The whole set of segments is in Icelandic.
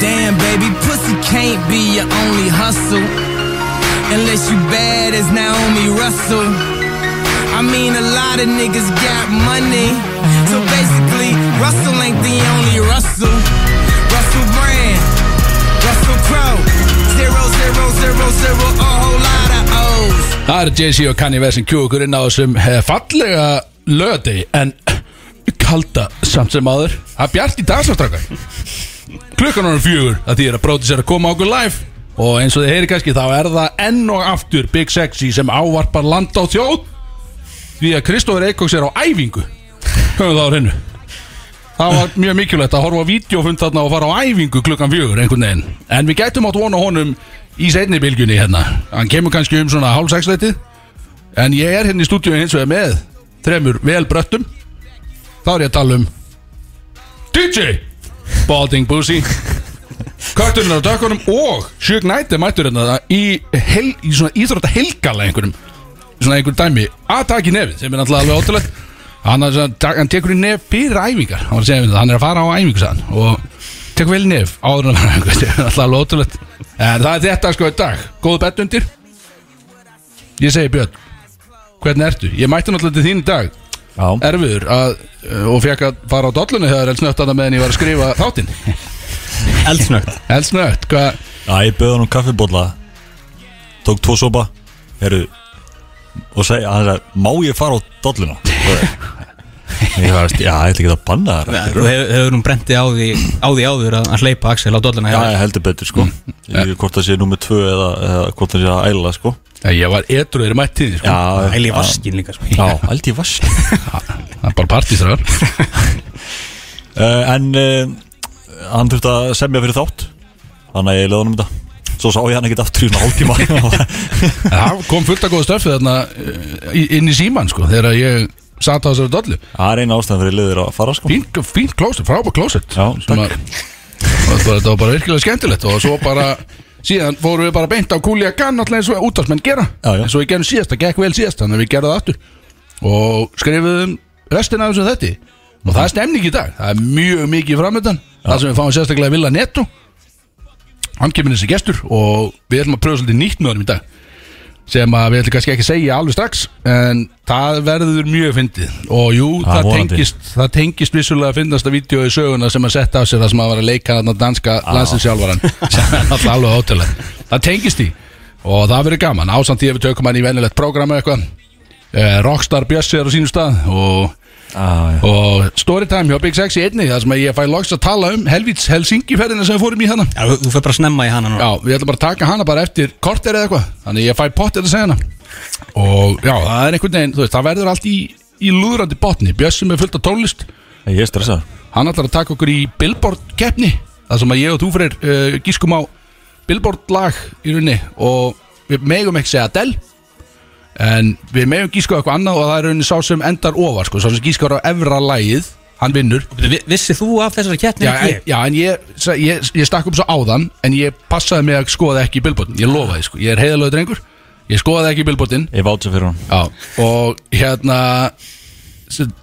Damn, baby, pussy can't be your only hustle. Unless you bad as Naomi Russell. I mean, a lot of niggas got money. So basically, Russell ain't the only Russell. Russell Brand, Russell Crowe. Zero, zero, zero, zero, a whole lot of O's. Það er Jay-Z og Kanye West sem kjú okkur inn á þessum eh, fallega lögati en kalda samt sem áður Það bjart í dagsafstrakar Klukkan er fjögur að því er að bróti sér að koma okkur live. Og eins og þið heyri kannski þá er það enn og aftur Big Sexy sem ávarpar land á þjóð. Því að Kristóður Eikóks er á æfingu. Höfum það á hreinu. Það var mjög mikilvægt að horfa á vídeofund þarna og fara á æfingu klukkan fjögur einhvern veginn. En við gætum átt vona honum í seinni bylgjunni hérna. Hann kemur kannski um svona hálfsexleitið En ég er hérna í stúdíu hins vegar með þremur vel bröttum. Þá er ég að tala um DJ Balding Boozy. Kötturinn á dökkunum og Knight er mættur hérna í, hel, í svona íþrótta helgala einhverjum. Svona einhver dæmi. Að taka í nefið sem er náttúrulega alveg ótrúlegt. Hann, svona- hann tekur í nef fyrir æfingar. Hann að það, hann er að fara á æfingu sann og tekur vel nef áður en að fara á æfingu Þetta er alltaf alveg ótrúlegt. En það er þetta sko í dag. Góðu bett undir Ég segi Björn Hvernig ertu? Ég mætti náttúrulega til þín í dag Erfiður að, uh, og fekk að fara á dollunni þegar eldsnögt að meðan ég var að skrifa þáttinn. Eldsnögt Eldsnögt, hvað Já, ég bauði hann um kaffibólla Tók tvo sopa Heru, Og segja, hann sagði, má ég fara á dolluna? Ég var, já, ég ætla ekki að banna það Þú hefur, hefur nú brenti á því, á því áður að, að hleypa Axel á dolluna Já, ég heldur betur, sko. Ég, Hvort það sé nummið tvö eða, eða hvort það sé að æla, sko. Ég var edru þegar mætti þín sko. Æli vaskin líka sko. Já, held ég vask Það er bara partíþrar uh, En uh, hann þurfti að semja fyrir þátt. Þannig að ég leði honum þetta. Svo sá ég hann ekkert aftur í svona hálftíma. Það kom fullt að góða stöfið í- inn í síman sko Þegar ég satt á þessari dollu. Það er eina ástæðan fyrir liður að fara, sko. Fínt, fínt klóset, frábæð klóset Já, Sem að- og Þetta var bara virkilega skemmtilegt Og svo bara Síðan fórum við bara beint á kúli að gann Alltaf eins og útvarsmenn gera. Já, já. En svo við gerum síðast, það gekk vel síðast Þannig að við gerðum það aftur. Og skrifuðum restina af þessu þetta Og það er stemning í dag, það er mjög mikið framöndan Það sem við fáum sérstaklega Villa Netto Hann kemur þessi gestur Og við ætlum að pröfa svolítið nýtt með honum í dag sem að við ætlum kannski ekki að segja alveg strax en það verður mjög fyndið. Og jú, Það það, tengist það tengist vissulega að finnast að vídeo í söguna sem að setja á sig það sem að var að leika þarna danska landsinsjálfaran sem er alltaf alveg ótrúlega það tengist í og það verður gaman. Ásamt því að við tökum hann í venjulegt prógram eitthvað. Eh, Rockstar Bjössi er á sínu stað og, ah, og Storytime hjá Big Sexy einnig það sem ég fæ loks að tala um helvíts Helsingi ferðina sem við fórum í hana Já, þú, þú fyrir bara að snemma í hana núna Já, við ætlum bara að taka hana bara eftir korter eða eitthvað. Þannig ég fæ pottir að segja hana. Og já, það er einhvern veginn, þú veist, það verður allt í, í lúðrandi botni. Bjössum er fullt af tónlist. Ég er stressað Hann ætlar að taka okkur í Billboard keppni Það sem að ég og þú fyrir uh, gískum á Billboard lag í rauninni. Og við megum ekki segja Adele En við megum gísku á eitthvað annað Og það er rauninni sá sem endar ofar sko, Sá sem gískar á efra lagið, hann vinnur. Vi- Vissið þú af þessari keppni Já, ekki? en, já, en ég, ég, ég stakk upp svo áðan En ég passaði mig að skoða ekki billboardin Ég lofaði, sko, ég er heiðalöðu drengur. Ég skoðaði ekki billboardin Ég váti fyrir hann Já, og hérna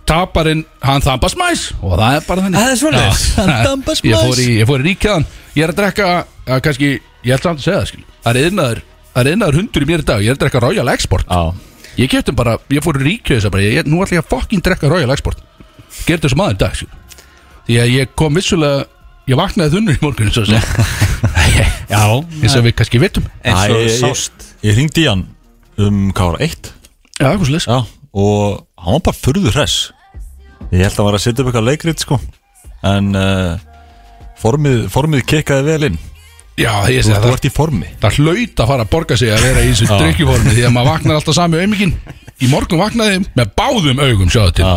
Taparinn, hann þambast mæs Og það er bara þannig. Er. Já, Hann þambast Ég mæs. fór í, ég fór í ríkjaðan Ég er að drekka, að, kannski Ég ætla samt að segja það, skil Það er yðnaður, það er yðnaður hundur í mér í dag. Ég er að drekka Royal Export. Já. Ég keftum bara, ég fór í ríkjöðu þess að bara. Ég, Nú ætla ég að fokkin drekka Royal Export. Gerði þessu maður í dag, skil Því að ég kom vissulega Ég vaknaði þunnur í morgun Svo að segja Já, eins og við kannski vitum. Eins og ég- sást. Ég, ringdi í hann um kára 1 Já, hvað slis Já Og hann var bara furður hress. Ég held að hann var að setja upp eitthvað leikrit sko. En uh, formið, formið kikkaði vel inn Já, ég Þú, segi þú það. ert í formi. Það hlaut að fara að borga sig að vera í þessu drikkjuformi Því að maður vaknar alltaf sami auðmikinn Í morgun vaknaði ég með báðum augum Sjáðu til. Já.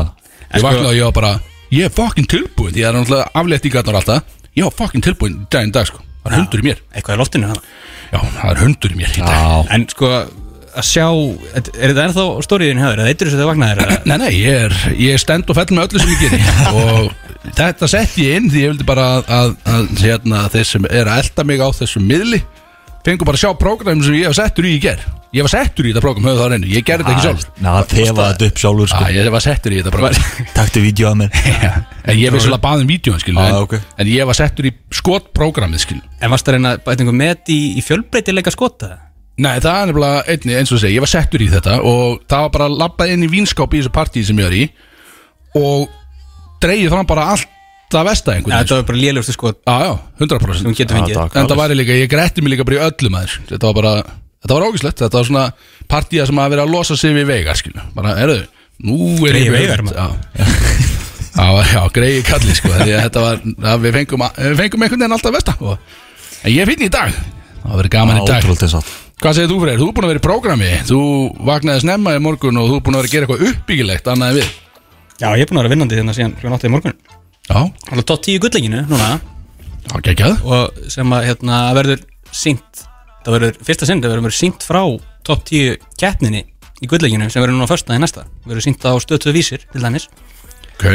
Ég vaknaði og ég var bara Ég er fokkin tilbúin Því að það er náttúrulega afléttingarnar alltaf Ég var fokkin tilbúin daginn í dag sko. Það er hundur í mér. Eitthvað í loftinu hana. Já, það er hundur í mér í dag. En sko að sjá Er er þetta ennþá stóriðin með þetta sett ég inn Því ég vildi bara að, að, að hérna, Þeir sem er að elda mig á þessum miðli Fengu bara að sjá prógram sem ég hef settur í í ger Ég var settur í þetta prógram, höfðu það á reynu Ég gerði þetta ekki sjálf Ná, þefa þetta upp sjálfur sko. Ég var settur í þetta prógram Taktu vídeo að mér. En ég vissulega baði um vídjóin skilu Ah, en, ok. en ég var settur í skotprógramið skilu En varst það reyna að bæta einhver met í, í fjölbreytileika skota? Nei, það er nefnilega einni, eins og segi, ég var settur í þetta og það var bara labbað inn í vínskáp í þessu partíi sem ég var í og dreigið fram bara allt það vesta Ja, einhvern þetta var bara lélustu skot. Já, já, 100% sem hún getur fengið. En það var líka, ég grætti mig líka bara í öllum aður Þetta var bara, þetta var ógislegt Þetta var svona partíja sem að vera að losa sig við veigar skilu Bara, erðu, nú er ég Veigar, Já, já, já greiði kalli sko. Því að þetta var, að við fengum, við fengum einhvern veginn alltaf vesta og, En ég finn í dag. Það verður gaman í dag. að Hvað segir þú fyrir? Þú er búin að vera í prógrami. Þú vaknaði snemma í morgun og þú er búin að vera að gera eitthvað uppbyggilegt annað en við Já, ég er búin að vera vinnandi hérna síðan hljóðan áttið í morgun. Já, Það er top 10 gullenginu núna. Það geggjað. Og sem að hérna verður sínt það verður fyrsta sinn, það verður sínt frá top 10 keppninni í gullenginu sem verður núna fyrsta í næsta. Verður sínt á stöðtöð vísir til dæmis. Ok,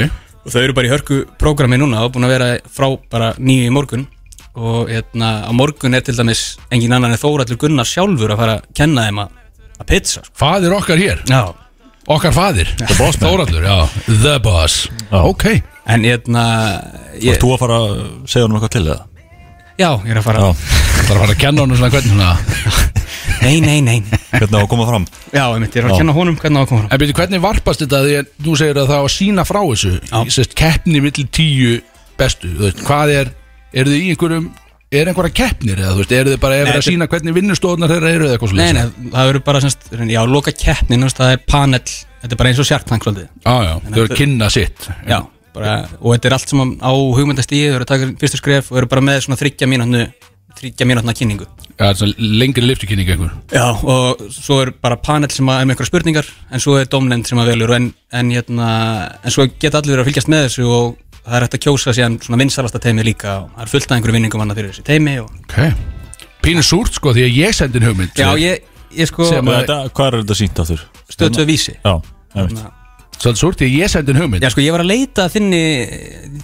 og þau eru bara í hörku prógrami núna og búin að vera frá bara nýju í morgun. Og hérna á morgun er til dæmis engin annan en Þóraldur Gunnar sjálfur að fara að kenna þeim að, að pizza sko. fadir okkar hér. Já, Okkar fadir The boss man. Þóraldur, já. The boss. Ok. En hérna ég, Þú að fara að segja honum eitthvað til það Já, ég er að fara Já. Það er að fara að kenna honum svona hvernig svona Nei, nei, nei. Hvernig á að koma fram? Já, ég myndi, ég er að Já. kenna honum hvernig á að koma fram. En byrju, hvernig varpast þetta því að þú segir að það á að sína frá þessu. Sest, Keppni millir tíu bestu Þú veist, Hvað er, eru þið í einhverjum Er einhverja keppnir eða þú veist, eru þið bara Nei, að sína hvernig vinnustofnar þeirra eru eða eitthvað Nei, nei, það verður bara semst, já, loka keppnin, það er panel Þetta er bara eins og Shark Tank svolítið. Já, já, þau eru kynna sitt. Já, bara, og þetta er allt sem á hugmyndastíði, þau eru að taka fyrstu skref og eru bara með svona þryggja mínútnu þryggja mínútna kynningu. Já, það svona lengri liftukynning einhver. Já, og svo er bara panel sem er með einhverja spurningar en svo er domnend sem að velur en, en, hérna, en svo geta allir að fylgjast með þessu og það er hægt að kjósa síðan svona vinsalasta teimi líka og það er fullt af einhverju vinningum annað fyrir þessi teimi og... Ok. Pínu súrt sko því að ég sendi hugmynd Já, ég, ég sko Sem að- Þetta, Hvað er þetta sínt á þurr? stöðtöð vísi. Já, ég veit Svolítið súrt því að ég sendi hugmynd. Já, sko, ég var að leita að þinni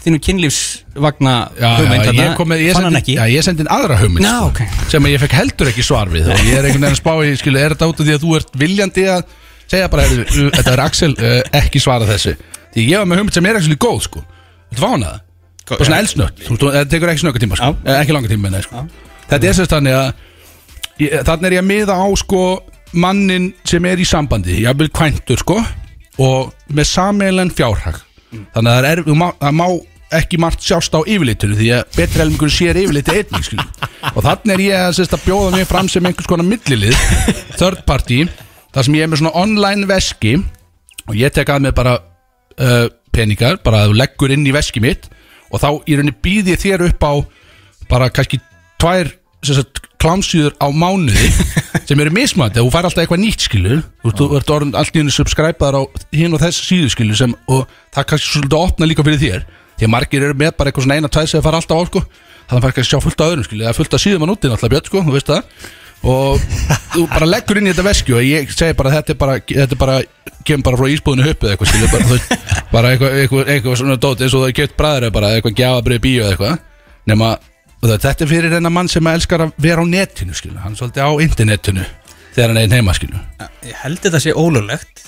þinnu kynlífsvagna Já, hugmynd já, ég, kom með, ég, fann hann sendi, ekki? Já, ég sendi inn aðra hugmynd Já, sko, ok. sem að ég fekk heldur ekki svar við. Og ég er einhvern veginn að spá í, skilu, er þetta út af því að þú ert viljandi að segja bara, heyrðu, þetta er Axel uh, ekki svara þessu. Því ég var með hugmynd sem er actually góð sko Þetta var hana það, bara svona eldsnött þú þetta tekur ekki snögga tíma sko. Já. Eh, ekki langa tíma, nei, sko. þetta er sérst þannig að ég, þannig er ég að miða á sko mannin sem er í sambandi ég vil kvæntur sko og með sameilen fjárhag þannig að það er, það má, það má ekki margt sjást á yfirlitinu því að betri helmingur sér yfirliti einnig skilur. og þannig er ég að, sérst, að bjóða mig fram sem einhvers konar millilið third party þar sem ég er með svona online veski og ég tek að mig bara uh, peningar, bara að þú leggur inn í veski mitt og þá í rauninni býð ég þér upp á bara kannski tvær klámsýður á mánuði sem eru mismandi, þú fær alltaf eitthvað nýtt skilu þú ert orðin allt í henni subscribeðar á hinn og þess síðu skilu sem, og það kannski svolítið að opna líka fyrir þér. Því að margir eru með bara eitthvað svona eina tvæð sem fara alltaf á sko, þannig að fara kannski að sjá fullt af öðrum skilu það er fullt af síðum að núti náttúrulega björn sko, þú veist það og þú bara leggur inn í þetta veski og ég segi bara þetta er bara, þetta er bara kemur bara frá ísbúðinu höppu eitthvað skilu bara, þú bara eitthvað, eitthvað, eitthvað svona dót eins og það er gett bræður bara eitthvað gjafabrið bíó eða eitthvað. Nema þetta er fyrir reyna mann sem elskar að vera á netinu skilu, hann er svolítið á internetinu þegar hann er einn heima skilu Ég held þetta sé ólulegt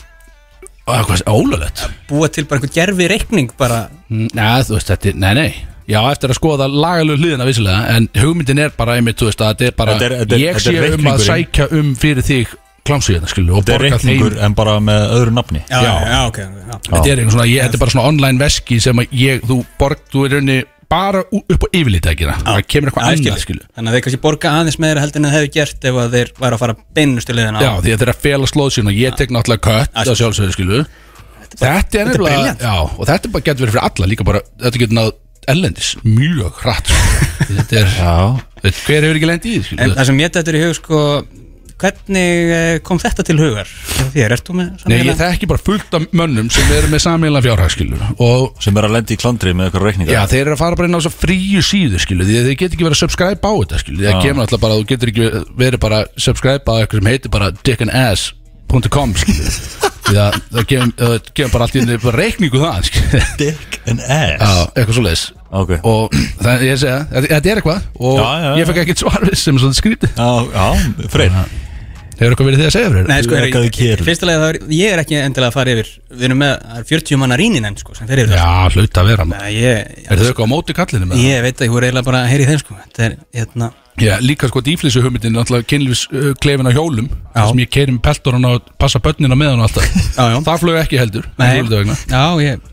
eitthvað ólulegt búa til bara einhver gerfi reikning bara Nei, þú veist, þetta nei, nei Já, eftir að skoða lagalegu hliðina vissilega En hugmyndin er bara einmitt, þú veist, að þetta er bara Þetta er- þetta er- Ég sé um að sækja um fyrir þig klámsíðina, skilu Og Þetta er borga þeim en bara með öðru nafni. Já, Já. já, ok já. Þetta er, einhver svona, ég, þetta er bara svona online veski sem að ég, þú borg, þú er rauninni bara upp á yfirlítið ekki það kemur eitthvað annað, skil. skilu Þannig að þeir kannski borga aðeins meira heldur en það hefur gert ef að þeir væri að fara beinustu liðina Já, því að þeir að fela slóð sín og ég tek náttúrulega kött Þetta er þetta er nefnilega, já, og þetta getur verið fyrir alla líka bara, þetta getur náð ellendis mjög hratt, sko. þetta er, Já veit, hver hefur ekki lendið í því, skilu En það sem ég þetta er í hug sko Hvernig eh, kom þetta til hugar? Þér, ert þú með Nei, sameiginlega- ég þekki bara fullt af mönnum sem eru með samíla fjárhagskilur og Sem er að lendi í klandri með eitthvað reikninga já, þeir eru að fara bara inn á þess að fríu síðu skilu því að þeir get ekki verið að subscribe á þetta skilu því að Já. kemur alltaf bara, þú getur ekki verið bara subscribe á eitthvað sem heitir bara dickandass.com skilu því að það kemur, það bara allt í enni bara reikningu það Dick and ass Já, eitthvað svo leis Ok og það, ég segja, þetta þetta er eitthvað og Já, já, já. ég fekk ekkert svar sem svona skrítið Já, já, Freyr Hefur eitthvað verið því að segja fyrir Nei, sko, er, Rekaðu kerið. fyrsta lega það er, ég er ekki endilega að fara yfir Við erum með, það er 40 manna ríninn sko, sem fer yfir það Já, hlut að vera maður. Nei, ég, Er þau eitthvað á móti kallinu með það? ég veit að ég voru eiginlega bara að heyri þeim sko Þetta er, hérna, Já, líka sko dýflissu hugmyndin er náttúrulega kynlífs uh, klefin á hjólum Já. þar sem ég keiri með peltorinn og passa börnina með hann alltaf Já, já. Það flög ekki heldur nei, hugmyndu vegna. já, ég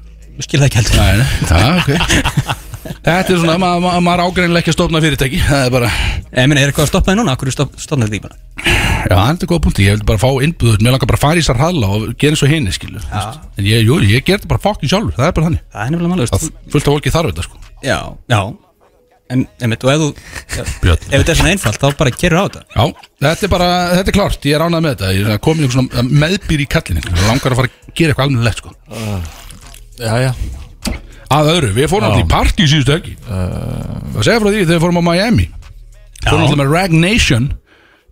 skil það ekki heldur. Nei, nei, já, ok. Þetta er svona, ma ma maður ágreinilega ekki að stofna fyrirtæki. Það er bara, Ég meina, er eitthvað að stoppa þið núna? Akkur er stopnað því bara? já, það er góð punkti Ég vil bara fá innbúður, mér langar bara að fara í þessar halla og gera eins og hinni, skilur. En ég, jú, ég ger þetta bara fokkin sjálfur, það er bara þannig. Það er nefnilega málust Það fullt af fólki þarf þetta, sko. Já, já. En, einmitt, og ef þú Björn. Ef þetta er svona einfalt, þá bara kerur á þetta. Já, þetta er bara, þetta er klárt, ég er ánað með þetta. Ég er komin í einhvern svona meðbýr í kallinu Ég langar að fara að gera eitthvað almennilegt, sko Já, já. Að öðru, við fórum alltaf í partí síðustu helgi. Það segja frá því? Þegar við fórum á Miami. Fórum alltaf með Rag Nation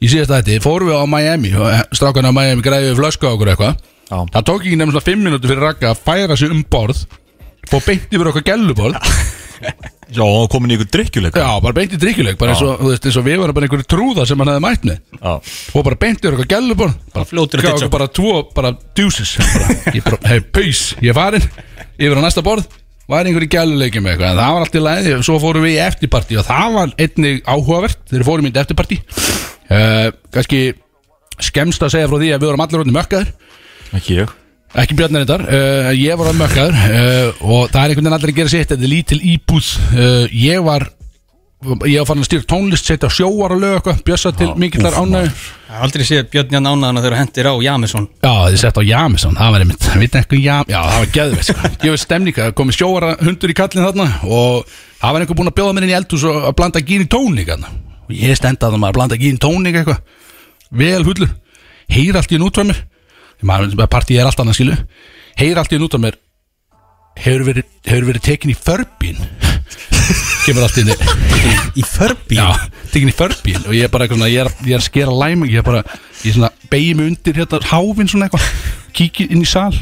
Í síðasta þetta, fórum við á Miami. Og Strákan á Miami græði við flösku á okkur eitthvað. Já. Það tók ekki svona 5 minútur fyrir Ragga að færa sig um borð Fór beint yfir okkar gelluborð Já, og komin í ykkur drikkjuleik Já, bara beint í drikkjuleik Bara eins og, þú veist, eins og við varum bara einhverju trúða sem hann hefði mætt með. Já. Fór bara beint yfir okkar gelluborð Bara fljótur að gaf ditcha. okkur bara tvo, bara bara, Ég bara, hei, peace, ég er farin Yfir á næsta borð. Var einhverju gæluleiki með eitthvað? En það var allt í lagi Svo fórum við í eftirparti Og það var einnig áhugavert Þegar fórum við í eftirparti uh, Kannski skemmst að segja frá því að við vorum allir orðin mökkaður Ekki ég. Ekki Björn reyndar, uh, ég var orðin mökkaður uh, Og það er einhvern veginn allir að gera sitt Þetta er lítil íbúð. Ég var Ég var farin að stýra tónlist Setja sjóar að lög eitthvað Bjössa til Já, mikillar úff, ánæg aldrei séð Björn Ján ánaðan þegar þú hendir á Jamison Já, þið sett á Jamison, það var einmitt Veit eitthvað Jam, já, það var geðveit sko. Ég veist stemning, það komið sjóara hundur í kallin þarna Og það var einhver búinn að bjóða mér inn í eldhús og að blanda gín í þarna. Og ég stendað það maður að blanda gín í tónik eitthvað. Vel hullur. Heyr allt í nút frá Kemur allt inn í förbi Já, tekin í förbíl. Og ég er bara eitthvað, ég er, ég er að skera læming ég er bara, ég er svona, begi mig undir hérna háfinn svona eitthvað, kíkir inn í sal.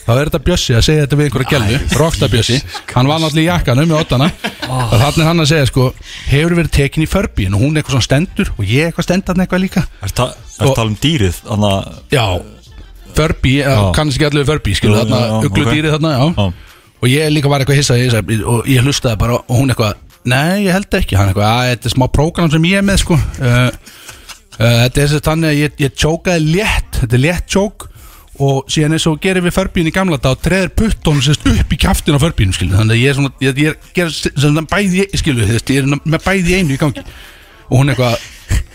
Þá er þetta Bjössi að segja þetta við einhverja gælu, Rokta Bjössi. Hann var náttúrulega í jakkanum með ottana og þannig hann að segja sko, hefur verið tekin í förbíl? Og hún er eitthvað svona stendur og ég eitthvað stendan eitthvað líka. Er það að tala um dýrið Þannig að já, förbí, Já. kannski allir förbí skilu Já, þarna, ugludýrið þarna, Já. Og ég líka var eitthvað hissa ég og ég hlustaði bara og hún eitthvað nei, ég held ekki, hann eitthvað, að þetta er smá prógram sem ég er með sko. Uh, uh, þetta er þannig að ég, ég tjókaði létt, þetta er létt tjók og síðan eins og gerir við förbín í gamla dag og treður puttónu sérst upp í kjaftin á förbínu skilu, þannig að ég er svona ég, ég ger svona bæði skilu þess, ég er með bæði einu í gangi. Og hún eitthvað,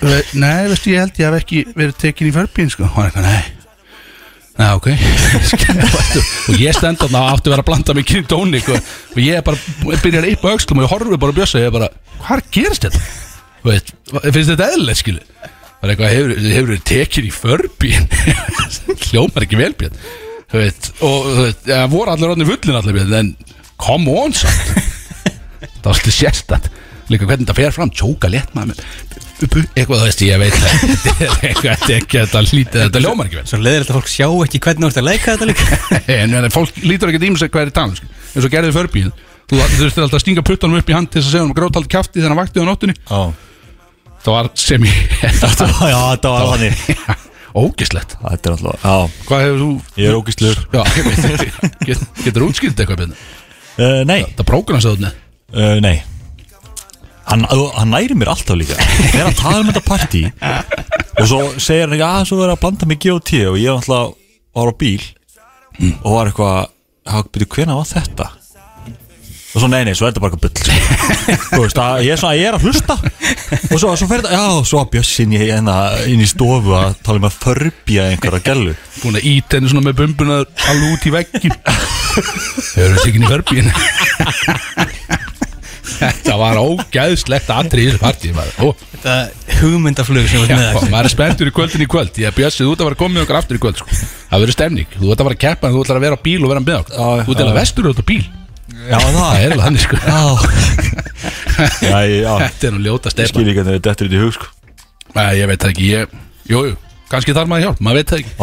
"Eh, nei, veistu, ég held ég hef ekki verið tekin í förbín sko, hann eitthvað, nei Já, ok. Og ég stend þarna og átti að vera að blanda mig kynni tónik og, og ég bara byrjar að yppa öxlum og ég horfi bara að bjössa ég er bara, hvað gerist þetta? Veit, finnst þetta eðlilegt skilu? Það er eitthvað, hefur, þið tekið í förbín Hljómar ekki vel björn. Þú veit, og það voru allir orðin fullin allir björn En come on samt. Það var alltaf sérstætt Líka hvernig þetta fer fram, tjóka létt maður Eitthvað þú veist, ég veit það. Þetta er ekki þetta lítið Þetta hljómar ekki vel. Svo leiðir þetta fólk sjá ekki hvernig þú ert að leika þetta líka. En, en fólk lítur ekki sig hvað er í talum eins og gerði förbíl. Þú þú þurftir alltaf að stinga puttanum upp í hand til þess að segja hann grótald kjafti þegar hann vakti á nóttunni. Það var sem ég Já, þetta var þannig. Ógislegt Þetta er alltaf Já, hvað hefur þú ég er. Get, getur útskilt eitthvað Hann, hann næri mér alltaf líka. Þegar hann tala um þetta partí Og svo segir hann, já, svo verður að blanda mig GOT Og ég alltaf var á bíl Og var eitthvað Já, byrju, hvenær var þetta? Og svo, nei, nei, svo er þetta bara eitthvað bull. Að ég er svona, ég er að hlusta. Og svo, svo fer þetta, já, svo að Bjössin í- hérna, inn í stofu að tala um að förbja einhverja gælu búin að ít henni svona með bumbuna alveg út í veggin hefur við tekin í förbíl þetta var ógæðslegt atrið í þessu partí maður. Ó, Þetta hugmyndaflug sem var með það maður er spenntur í kvöldin í kvöld. Ég bjössi, þú ert að vera komið okkar aftur í kvöld sko. Það verður stemning, þú ert að vera að keppa en Þú ert að vera á bíl og vera með okkur. Já, Þú ert að vestur út á bíl. Já, það. Það er alveg þannig sko. Þetta er nú ljóta Ég stepa skil ekki að þetta er í hug sko. Nei, ég veit það ekki. Ég, Jú, jú, kannski þarf maður hjálp, maður veit það ekki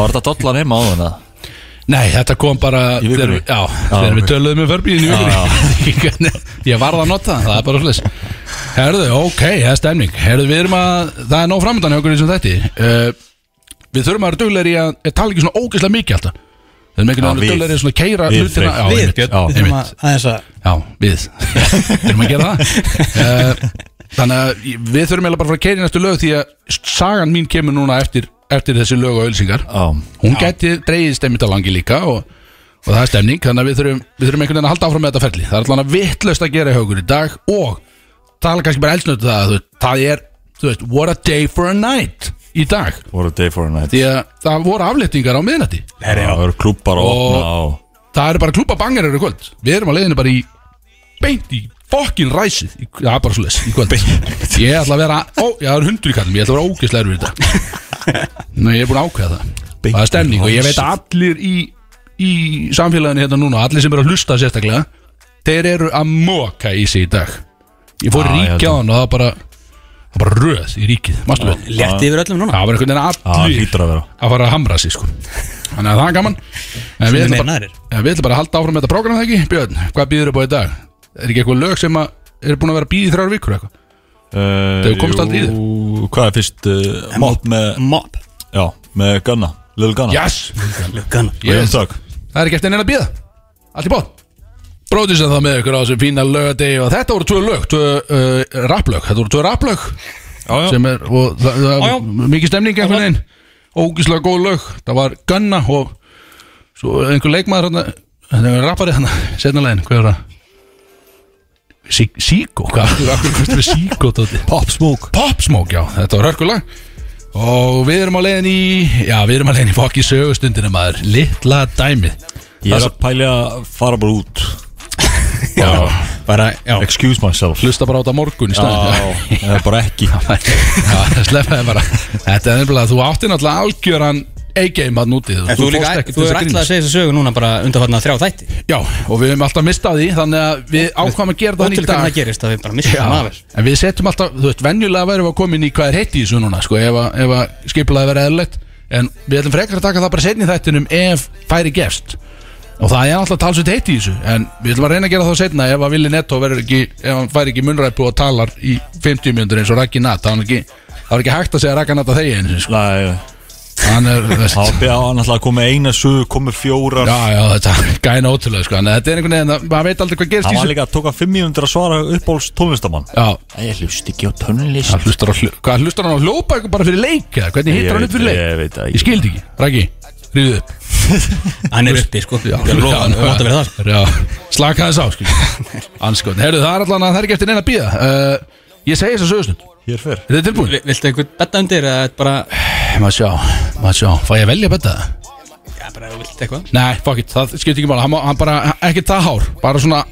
Nei, þetta kom bara Í þegar við- Já, þegar við töluðum með förbíðin í vikunni. Ég varð að nota það, það er bara slis Herðu, ok, það er stemning. Herðu, við erum að, það er nóg framöndan hjá okkur í þessum þætti. Uh, við þurfum að vera duglegri að, að tala ekki svona ógeðslega mikið alltaf. Við þurfum ekki að vera við. duglegri svona að keira Við, hlutina. Við, einmitt, Björn, já, við þurfum einmitt. að aðeins að Já, við. Þurfum að gera það. Uh, Þannig að við þurfum eiginlega bara að fara að keira í næstu lög Því að sagan mín kemur núna eftir, eftir þessi lög og ölsingar Já, Hún gæti dreigið stemmita langi líka og, og það er stemning Þannig að við þurfum, við þurfum einhvern veginn að halda áfram með þetta ferli. Það er allan að vitlaust að gera í haugur í dag Og tala kannski bara elsnötu það að þú veist, Það er, þú veist, what a day for a night Í dag. What a day for a night. Því að það voru afléttingar á miðnætti. Það eru klúpar að Og- Það eru bara klúpa bangarir í kvöld. Við erum á leiðinu bara í Beint í fokkin ræsið í, Já, bara svo í kvöld. Ég ætla að vera Ó, já, það er hundur í kallum Ég ætla að vera ógeðslegur við þetta Nei, ég er búin að ákveða það. Beint Það er stemning og ég veit að allir í Í samfélaginu hérna núna Allir sem eru að hlusta sérstaklega Þeir eru að moka í sig í dag. Ég fór Já, í ég held ríkja á hann og það var bara Það var bara röð í ríkið Mástu við létti yfir öllum núna. Það var einhvern veginn það allir hlýtur að vera. að fara að hamra sig sko. Þannig að það er gaman. En við Sem er ætlum meira bara, nærir. ja, við ætlum bara að halda áfram með þetta prógram það ekki? Björn, hvað býður upp á í dag? Er ekki eitthvað lög sem að er búin að vera býð í þrjár vikur eitthvað? uh, Þau komist aldrei í jú, Hvað er fyrst uh, Mop með, Mop já, með Gunna Lil Gunna Yes! Lugana Yes. yes. Það er ekki eftir neina að býða Allt í bótt Bróðis að það með ykkur á þessum fína lögadegi og þetta voru tvö lög, tvö uh, rapplög Þetta voru tvö rapplög Já, já sem er, og það, það Já, já. mikið stemning einhvern veginn ógíslega góð lög það var Gunna og svo einhver leikmaður hérna þetta er rappari hérna, setna legin hvað er það? Sí- Síkó, er? Pop Smoke. Pop Smoke, já, þetta var hörkulag. Og við erum á leiðin í já, við erum á leiðin í fokki sögustundinu maður. Litla dæmið. Ég er að pæli að fara bara út. Já, Bara, já. Excuse myself. Hlusta bara á þetta morgun í staðinn. Já, bara ekki. Já, sleppaði bara. Þetta er nefnilega, þú átti náttúrulega algjöran A-game að núti En þú líka, þú er ætlað að segja þessu sögu núna bara undanfarnar þrjá þætti. Já, og við höfum alltaf mistað því Þannig að við ákvæmum að gera það í hvernig það dag gerist að við bara af Já, en við setjum alltaf, þú veist, venjulega verðum við að koma inn í hvað er heitt í þessu núna Sko, ef, að- ef að skipulega verið eðlilegt. En við ætlum frekar að taka það bara setni þættinum Ef færi gefst. Og það er alltaf talsveit heitt í þessu En við ætlum að reyna að gera það setna Ef að Willi Netto verður ekki Ef hann færi ekki munnræpu og talar í 50 mjöndur eins og Raggi Nat Það er ekki, hægt að segja Raggi Nat að þegi eins og sko. Hann er, að koma með eina sögu, komið fjórar. Já, já, þetta er gæna ótrúlega sko. Að Þetta er einhvern veginn, að- maður veit aldrei hvað gerist Hann var líka að tóka 500 að svara uppbóls tónlistamann Já, Ég hlust ekki á tónlist. Hann hlustar hvað hlustar hann á hljópa bara fyrir leik eða? Hvernig hittar hann upp fyrir leik? Ég veit það Ég skildi ekki, Raggi, ríðu upp. Hann er uppi, sko. Ég er að að sko. Já, slaka þess á, skil Anskot, herru, það er allan að það er ekki eftir neina að býða uh, Ég segi þess að sögustund. Hér fer. Er tilbúin? Vi- Viltu einhvern betta undir eða þetta bara Maður sjá, maður sjá, fæ ég að velja betta? Það? Já, bara ef þú vilt eitthvað. Nei, fuck it, það skiptir ekki mála hann, má- hann bara, ekki það hár Bara svona,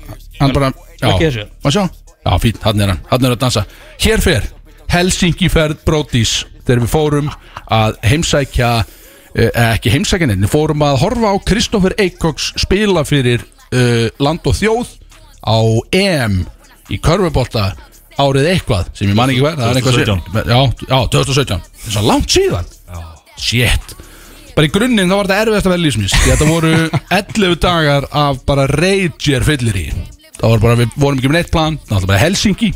hann bara Já, Ekki þessu? maður sjá. Já, fín, hann er hann, hann er að dansa. Hér fer, Helsingi ferð Brodís. Þegar við fórum að heimsækja eh, Ekki heimsækja neitt Við fórum að horfa á Kristoffer Eikoks Spila fyrir uh, land og þjóð Á EM Í körfubolta árið eitthvað Sem ég man ekki verð 2017. Já, já, 2017 Það er svo langt síðan. Shit. Bara í grunninn þá var þetta erfiðast að vera lífsmins því þetta voru 11 dagar af bara rager fyllir í það var bara, við vorum ekki með neitt plan. Það var bara Helsingi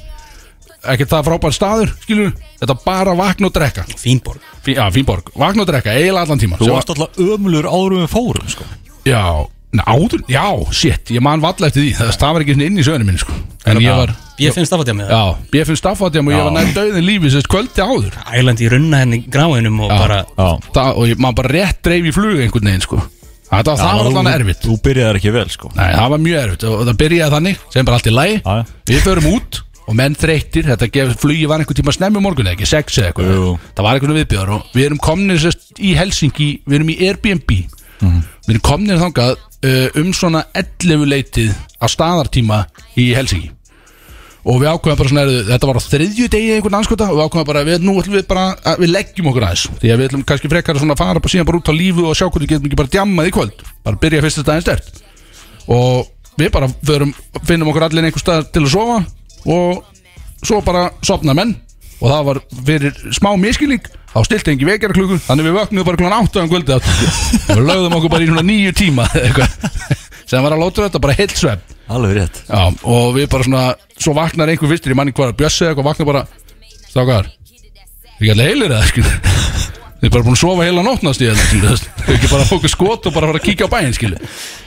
ekkert það frábær staður, skilur þetta var bara vakna og drekka. Fínborg. Fí, já, Fínborg, vakna og drekka, eiginlega allan tíma Þú varst alltaf ömulur áður um við fórum sko. já, na, áður, já, shit. Ég man valla eftir því, það, það var ekki inn í sögunum minni sko. En ég var, Ég það að með það já, ég finn staffátjum og ég var nær döðin lífi sérst kvöldi áður Ælandi í runna henni gráinum og Já. bara Já það, og ég, man bara rétt dreif í flug einhvern veginn sko. það, það var allan erfitt Þú byrjaði ekki vel sko Nei, það var mjög erfitt og það byrjaði þannig sem bara allt í lægi Já, já. Við förum út og menn þreyttir Þetta gef, flugi var einhvern tíma snemmi morgun ekki, sex eða eitthvað Jú. Það var einhvern viðbjöður og við erum komnir sérst, í Helsingi Við erum í Airbnb Mhm. Við erum komnir þangað um svona 11 leitið á staðartíma í Helsingi og við ákveðum bara svona, þetta var á þriðju degi einhvern anskota og við ákveðum bara, við, nú ætlum við bara að við leggjum okkur aðeins, því að við ætlum kannski frekar að fara bara síðan bara út á lífu og sjá hvernig getum ekki bara djammað í kvöld, bara byrja fyrsta daginn stert og við bara förum, finnum okkur allir einhver stað til að sofa og svo bara sopna menn. Og það var fyrir smá miskilning þá stilti engi vekjara klukkur þannig við vöknum bara klukkan 8 um kvöldi og við lögðum okkur bara í svona nýju tíma sem var að láta þetta bara heilt svepp Alveg rétt. Já, og við bara svona Svo vaknar einhver fyrstur í manni hvað Bjössi eða eitthvað vaknar bara Stákar ekki allir heilir eða Þið er bara búin að sofa heila nótnast í þetta veist. Þau ekki bara að fóka skot og bara fara að kíkja á bæinn skilu.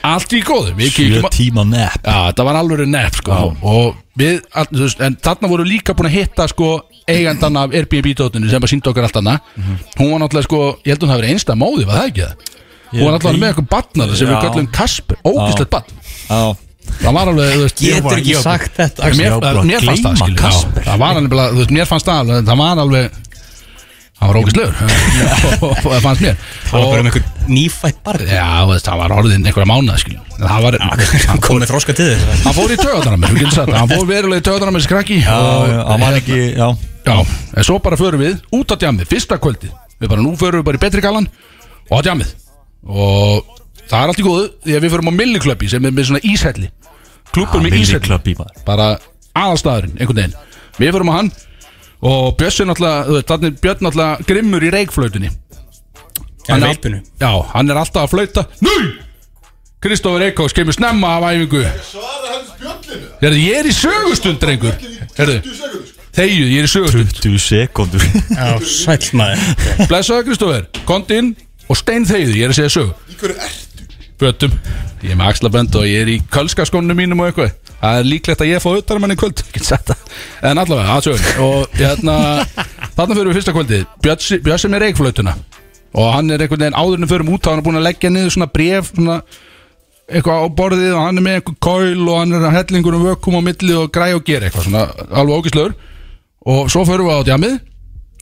Allt í góðu Sjö að tíma Já, þetta var alveg nepp sko. Og við, all, veist, en þarna voru líka búin að hitta sko Eigandan af Airbnb-dótinu sem bara síndi okkur allt hana Hún var náttúrulega sko, ég held hún hafi verið einsta móði, var það ekki það? Hún var náttúrulega með eitthvað barnar sem við Já. kallum Kasper, ógislegt barn. Já, Það var alveg, þú veist Getur var- ekki ég var- sagt þetta Mér, ég var bara að mér fannst það, gleyma skilur Kasper. já, Það var alveg, þú veist, mér fannst það alveg Það var alveg Það var ógislegur það fannst mér. Það var bara um einhver nýfætt barn. Já, það var orðin einhverja skilur Það var, Hann kom með til þess. Hann fór í töðana mér, það. Hann fór verulega í töðana með skrakki. Já, já, hann var ekki Já, Já, en svo bara förum við út á djamið, fyrsta kvöldið. Við bara nú förum við bara í betri galan og á djamið Og það er allt í góðu Því að við förum á Milliklöppi sem er með svona íshelli. Klúpur með íshelli. Bara aðalstaðurinn, einhvern veginn. Við förum á hann Og Björn náttúrulega grimmur í reikflautunni. Hann hann er alltaf að flauta. Nei! Kristofur Eikós kemur snemma af æfingu. Herðu, ég er í sögustund, drengur. Herðu, 20 sekundur þegju, ég er í sögustund. 20 sekundur Já, sæll maður. Blessaðu Kristofur, kondi inn og stein þegju, ég er að segja sögu. Í hverju ertu? Fötum, ég er með axlabönd og ég er í kölskaskónum mínum og eitthvað Það er líklegt að ég fá auðvitað mann í kvöld. En allavega, að sögun Og hérna, þarna fyrir við fyrsta kvöldið. Bjössi, Bjössi með reikflautuna. Og hann er einhvern veginn áður en við förum út er Hann er búin að leggja niður svona bref Svona eitthvað á borðið og hann er með einhver kóil og hann er að hellingur um vökkum á milli og græ og gera eitthvað svona alveg ógislur og svo förum við á djamið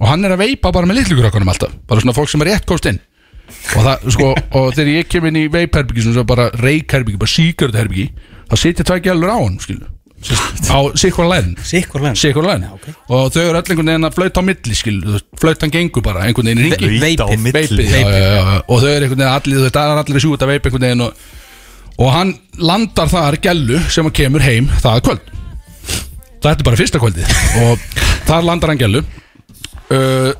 og hann er að veipa bara með litlugrökkunum alltaf. Bara svona fólk sem er rétt komst inn. Og, það, sko, og þegar ég kem inn í veipherbyggi bara reikherbyggi, bara síkartherbyggi þá sitja tvær gælur á hann skilu á sikkur læn Sikkur ok. og þau eru öll einhvern veginn að flauta á milli skilu, flautan gengur bara einhvern veginn í ringi Veipið. veipið, og þau eru einhvern veginn allir, það er allir að sjúta að veip einhvern veginn og, og hann landar þar gælu sem að kemur heim það kvöld. Það er bara fyrsta kvöldið. Og þar landar hann gælu uh,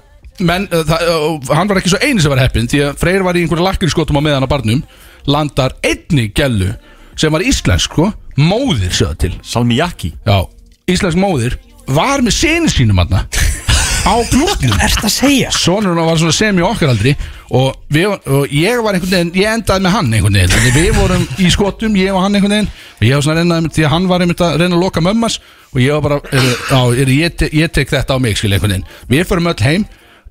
menn uh, það, uh, hann var ekki svo eini sem var heppin því að Freyr var í einhverju lakkri skotum á meðan á barnum. Landar einni gælu sem var íslensk sko, móðir sjöða til. Salmiyaki já, íslensk móðir var með sinni sínum hann á glúknum Erst að segja? Sonurinn var svona sem í okkar aldri og, við, og ég var einhvern veginn ég endaði með hann einhvern veginn. Þannig við vorum í skotum, ég og hann einhvern veginn og ég var svona að reyna, því að hann var einmitt að reyna að loka mömmas og ég var bara, er, á, er, ég, te, ég tek þetta á mig skil einhvern veginn. Við förum öll heim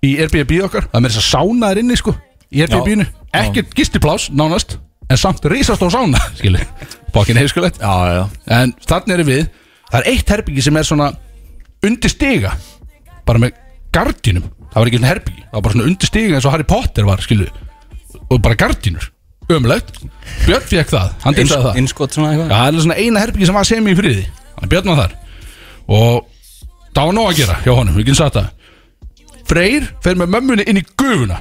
í Airbnb okkar það með þess að sána þær inni sko í Airbnb-inu, ekkert gistiplás nánast en samt risast á sána skil bókin heimskulegt Já, já. En þannig erum við. Það er eitt herbyggi sem er svona Undir stiga Bara með gardínum. Það var ekki svona herbyggi Það var bara svona undir stiga eins og Harry Potter var skilu Og bara gardínur Ömulegt Björn fekk það Hann dýrsaði það. Innskot svona Já, eitthvað það er svona eina herbyggi sem var semi í friði. Þannig Björn var þar. Og það var nóg að gera hjá honum Við getum sagt það. Freyr fer með mömmunni inn í gufuna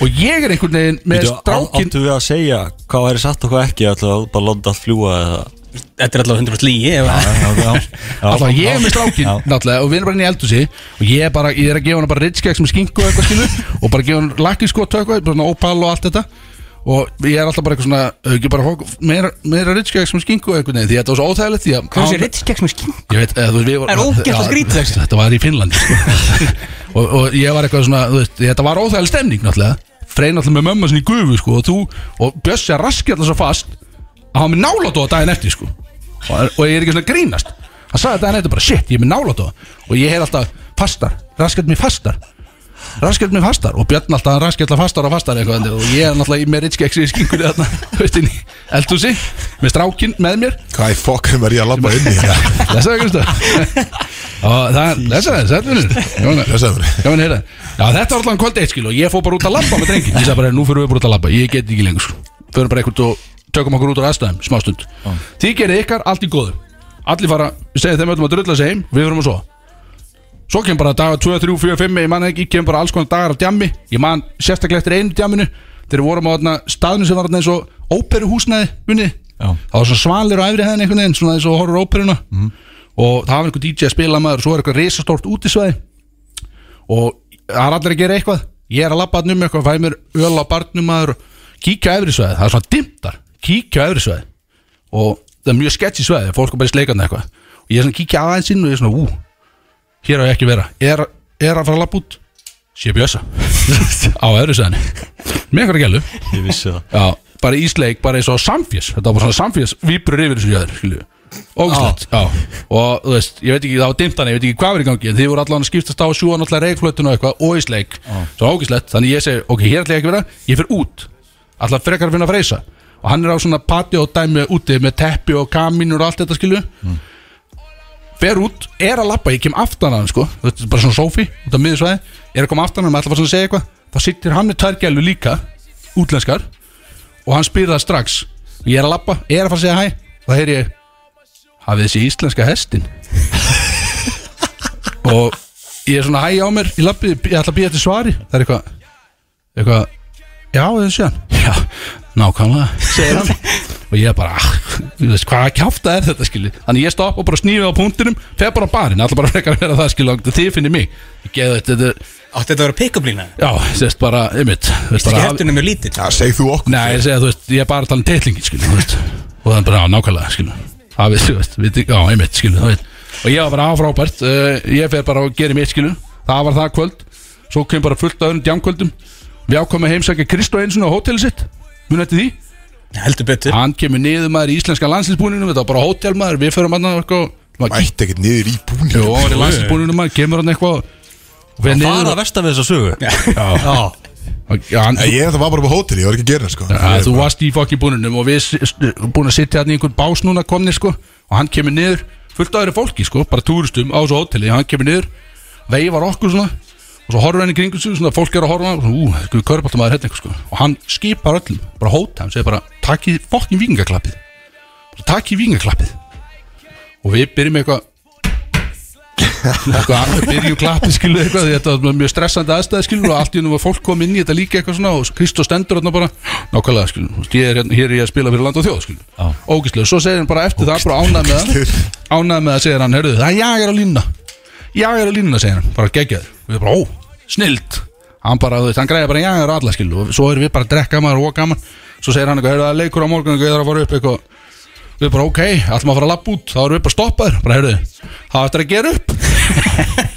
Og ég er einhvern veginn með strákin Áttu við að segja hvað væri satt og hvað ekki ætlaðu bara að landa allt fljúa eða Þetta er allavega 100% lígi að- Alltaf ég er með strákin og við erum bara inn í eldhúsi og ég er bara, ég er að gefa hann bara ritskeks með skinku og eitthvað og bara gefa hann lakkiskot og opal og allt þetta og ég er alltaf bara eitthvað svona ekki bara fólk, meira, meira ritskeks með skinku og eitthvað nei, því að þetta var svo óþægilegt því að Hvað hann- ritskeks með skinn? Ég veit, eða, þú veist, við Það er ógeðslega Já, skrítið, veist, Þetta var í Finnlandi sko. og, og ég var eitthvað svona, þú veist, þetta var óþægileg stemning náttúrulega Freyr náttúrulega með mömmu sinni í gufu sko, og þú, og Bjössi að raski alltaf svo fast að hann með nálatóa daginn eftir sko. og, og ég er ekki svona að grínast hann sagði daginn eftir bara, shit, ég er með nálatóa og ég hef alltaf fastar, raskat mér fastar raskat mér fastar og Björn alltaf raskat alltaf fastar og fastar eitthvað og ég er náttúrulega með ritskexi í skinkunni þarna, veist inn í eldhúsi með strákin með mér. Hvað í fokkum er ég að labba inn í þetta? Lesaðu Kristó Og það, lesaðu, sættunir Lesaðu fyrir. Gaman að heyra. Já, þetta var alltaf kvöld eitt skil og ég fór bara út að labba með drengin Ég sagði bara, nú fyrir við bara út að labba, ég get ekki lengur sko. Förum bara eitthvað og tökum okkur út á aðstæðum Smá stund Þið gerir ykkar, allt í góðu. Allir fara, segjum þeim öllum að drulla sig heim. Við fyrir að svo Svo kemur bara dagar 2, 3, 4, 5 Ég man ekki, kemur bara alls konar dagar af djammi. Ég man sérstaklega eftir einu djamminu Þegar við vorum á þarna staðinu sem var þarna eins og Óperuhúsnæði, unni. Það var svona svalir á efri hæðin einhvern veginn Svona eins og horror óperuna. Og það var einhver DJ að spila maður og Svo er eitthvað risastórt útisvæði. Og það er allir að gera eitthvað. Ég er að labba þarna um eitthvað Fæ mér öl á barnum maður Kíkja á efri svæði, það er svona dimtar Kíkja á efri svæði Og það er mjög sketchy svæði Fólk er bara í sleikandi eitthvað. Og ég er svona að kíkja aðeins inn og ég er svona Ú, hér á ég ekki vera. Er, er að fara að labba út Sé bjösa á öðru sæðinni með einhverja gælu Ég vissi það. Já, bara ísleik, bara eins og samfés. Þetta var bara svona samfés, víbrur yfir þessu jöður Skilju, ógæslegt Já, og þú veist, ég veit ekki, það var dimmt hann Ég veit ekki hvað var í gangi, en þið voru allan að skiptast á að sjúa Náttúrulega reikflötun og eitthvað, og ísleik. Svo ógæslegt, þannig ég segi, ok, hér ætla ég ekki að vera Ég fer út, alltaf frekar að finna að freysa. Og hann er á svona pati og dæmi úti Með teppi og kamínur og allt þetta skilju fer út, er að lappa, ég kem aftan að hann sko, þetta er bara svona sófi út af miðursvæði, er að koma aftan að hann, ætla að fara að segja eitthvað. Þá sittir hann með tvær gælu líka útlenskar, og hann spyrir það strax. Ég er að lappa, er að fara að segja hæ. Þá heyr ég, hafið þessi íslenska hestin og ég er svona hæ á mér í lappið, ég ætla að býja til svari. Það er eitthvað eitthvað, já, þessi hann. Já, nákvæmlega, segir hann og ég er bara, ah, þú veist, hvaða kjáfta er þetta skilji, þannig ég stopp og bara snýfi á punktinum fer bara á barinn, alltaf bara frekar að vera það skilji og þið finnir mig, ég geði þetta Átti þetta að vera pick-up lína? já, sérst bara, einmitt. Veist, Ekki bara, heftunum mjög lítill. Já, seg þú okkur nei, ég segja, þú veist, ég er bara að tala um teitlingin skilji, þú veist, og er bara, já, nákvæmlega skilji, það við, þú veist, við, já, einmitt skilji, þú veist, og ég var bara áfrábært uh, ég fer bara og gerir mitt skilju. Það var það kvöld, svo kem bara fullt af öðrum djámkvöldum, við ákomum að heimsækja Kristó Einsson á hóteli sitt, mun eftir því Heldur betur. Hann kemur niður maður í íslenska landsinsbúninu þetta var bara hótel maður, við förum hann eitthvað kík- Mætti ekkert niður í búinu Jú, hann var í landsinsbúninu maður, kemur hann eitthvað Það niður er að versta við þessa sögu. Já, já. Hann, Nei, Ég er þetta var bara på hóteli, ég var ekki að gera það sko ja, þú varst í fokki búninum og við búin að sitja hann í einhvern bás núna komni sko. Og hann kemur niður, fullt af þeirri fólki sko bara túristum á þessu hóteli, hann kemur niður veifar okkur svona og svo horfur hann í kringum sig, svona fólk er að horfa og svona, ú, við körbáltum maður hérna eitthvað sko. Og hann skipar öllum, bara hóta hann segir bara, takkið fokkin vingaklappið bara takkið vingaklappið og við byrjum eitthvað eitthvað, við byrjum klappið skilu eitthvað því þetta var mjög stressandi aðstæði skilu og allt í hennum var fólk kom inn í þetta líka eitthvað svona og Kristó stendur þarna bara nákvæmlega skilu, ég er hérna, hér er ég að spila fyrir land og þjóð skilu, ógæslega, svo segir hann bara eftir það bara ánæð með það. Ánæð með það segir hann, heyrðu, það er er að línna ég er að línna, segir hann, bara geggjaður og við bara, ó, snild hann bara, þú veist, hann græði bara er alla skilu og svo erum við bara að drekka maður og gaman. Svo segir hann eitthvað, heyrðu, það er leikur á morgun eitthvað, ég þarf að fara upp eitthvað. Við bara ok, ætlum að fara að lappa út. Þá erum við bara stoppaður, bara heyrðu það eftir að gera upp.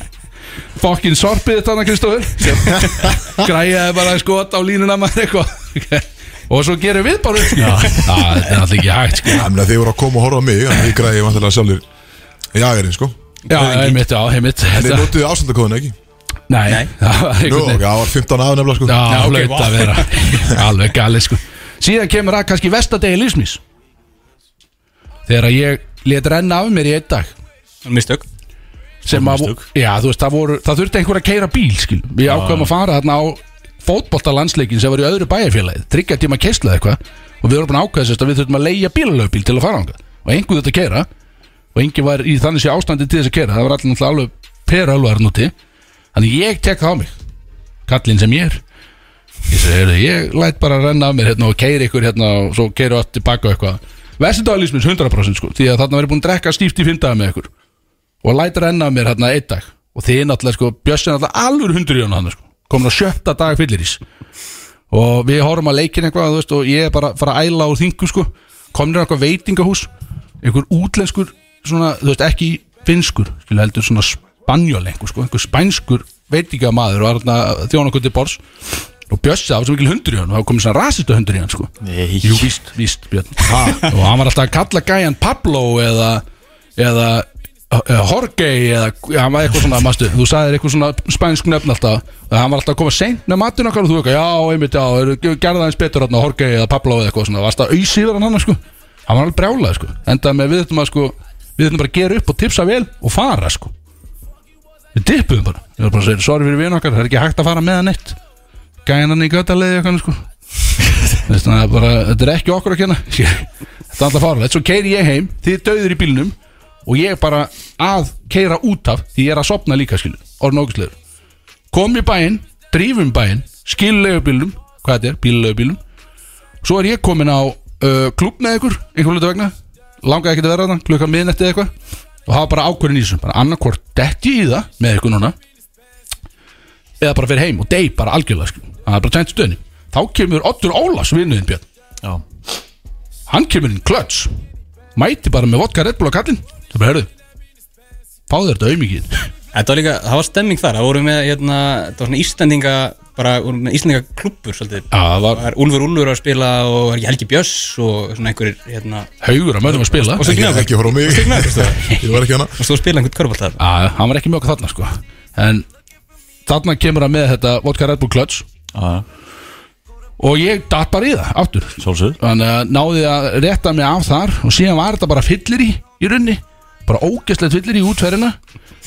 Fokkin sorpið þetta hann Kristófur græjaði bara skot á línuna maður eitthvað. Og svo gerum við bara upp. Þetta er alltaf ekki hægt sko. Að þið voru að koma og horfa á mig Þannig að ég græði vantilega sjálfur Jagerinn sko Já, heimitt, já, heimitt En þið notuðu ásendakóðun ekki? Nei, Nei. það var Nú, einhvern ok, það var 15 af nefnilega sko. Já, Já, ok, hlaut að vera. Alveg galið sko. Síðan kemur það kannski vestadegi lífsmís Þegar að ég let renna af mér í einn dag. Mistök. Sem að, já, þú veist, það voru það þurfti einhver að keira bíl, skil. Við ákveðum að fara þarna á fótboltalandsleikin sem var í öðru bæjarfélagi, tryggja tíma keisla eitthvað. Og við vorum búin að að við þurftum að leigja bílalöfbíl til að fara ánga og einhver þetta keira og engin var í þannig sé ástandi til þess að keira það var allir alveg pera alvar núti þannig ég tek það á mig. Kallinn sem ég er. Ég segi, heyrðu, ég læt bara að renna af mér hérna og keiri ykkur hérna og svo keiri allt tilbaka eitthvað. Vestindalísmins 100% sko. Því að þarna verið búin að drekka stíft í fimmdaga með ykkur. Og læt renna af mér hérna einn dag. Og þið náttúrulega sko er náttúrulega alveg hundur í hann sko. Komin á sjötta dag fyllirís og við horfum að leikin eitthvað veist, og ég er bara að fara að æla úr þingu sko. Komin er eitthvað veitingahús. Einhver útlenskur svona, þú veist ekki finskur, skilja heldur svona spanjól einhver sko, einhver spænskur veitingamaður var þarna að þjóna okkur til bors og Bjössi það var svo mikil hundur í hann og það var komin svona rasistu hundur í hann sko. Nei. Jú, víst, víst, Björn. Ha, Og hann var alltaf að kalla gæjan Pablo eða eða eða Jorge eða hann var eitthvað svona, mastu, þú sagðir eitthvað svona spænsk nöfn alltaf, og hann var alltaf að koma seint með matinn okkar og þú eitthvað, já, einmitt, já það eins betur þarna, Jorge eða Pablo eða eitthvað svona, varst að auðs yfir hann hann, sko. Hann var alveg brjálað, sko, enda með við þurfum að sko, við þurfum bara að gera upp og tipsa vel og fara, sko. Við tippuðum bara, við erum bara að segja, sorry fyrir vinn okkar það er ekki hægt að fara með hann eitt gæjan hann í göttalegi eitthvað, sko. Það er bara, þetta er ekki okkur að kenna. Þetta er alltaf farlega Svo keiri ég heim, þið döður í bílnum Og ég bara að keira út af Því ég er að sopna líka skilu Orðin ógustlegur Kom í bæinn, drífum bæinn Skilulegu bílnum, hvað þetta er, bílulegu bílnum Svo er ég komin á uh, með ykkur, einhver hlutu vegna Langaði ekki að vera þarna, klukkan miðnetti eða eitthvað. Og hafa bara ákvörðin í þessu. Bara annarkvort detti í það með ykkur núna Eða bara fyrir heim og dey bara algjörlega skilu Það er bara tænt stöðni Þá kemur Oddur Ólafs vinnuðin Björn. Já. Hann kemur inn klöts mæti bara með vodka Red Bull á kallinn. Það bara, herru fáðu þér þetta auðmikið Þetta var líka, það var stemming þar, það voru með, hérna, það var svona Íslandinga, bara, voru með Íslandinga klubbur, svolítið. Já, það var Það er Úlfur Úlfur að spila og var ekki Helgi Björs og svona einhverjir, hérna, haugur að mönnum að spila. Og svo Ekki, ekki ekki horfa á mig. Ég var ekki hana og svo spila einhvern körbátt þar. Já, hann var ekki með okkur þarna sko. En þarna kemur hann með þetta Vodka Red Bull Clutch Já, Og ég datt bara í það, aftur. Sjálfsögð Þannig að náði að rétta mig af þar Og síðan var þetta bara fyllir í Í runni Bara ógeðslegt fyllir í útferðina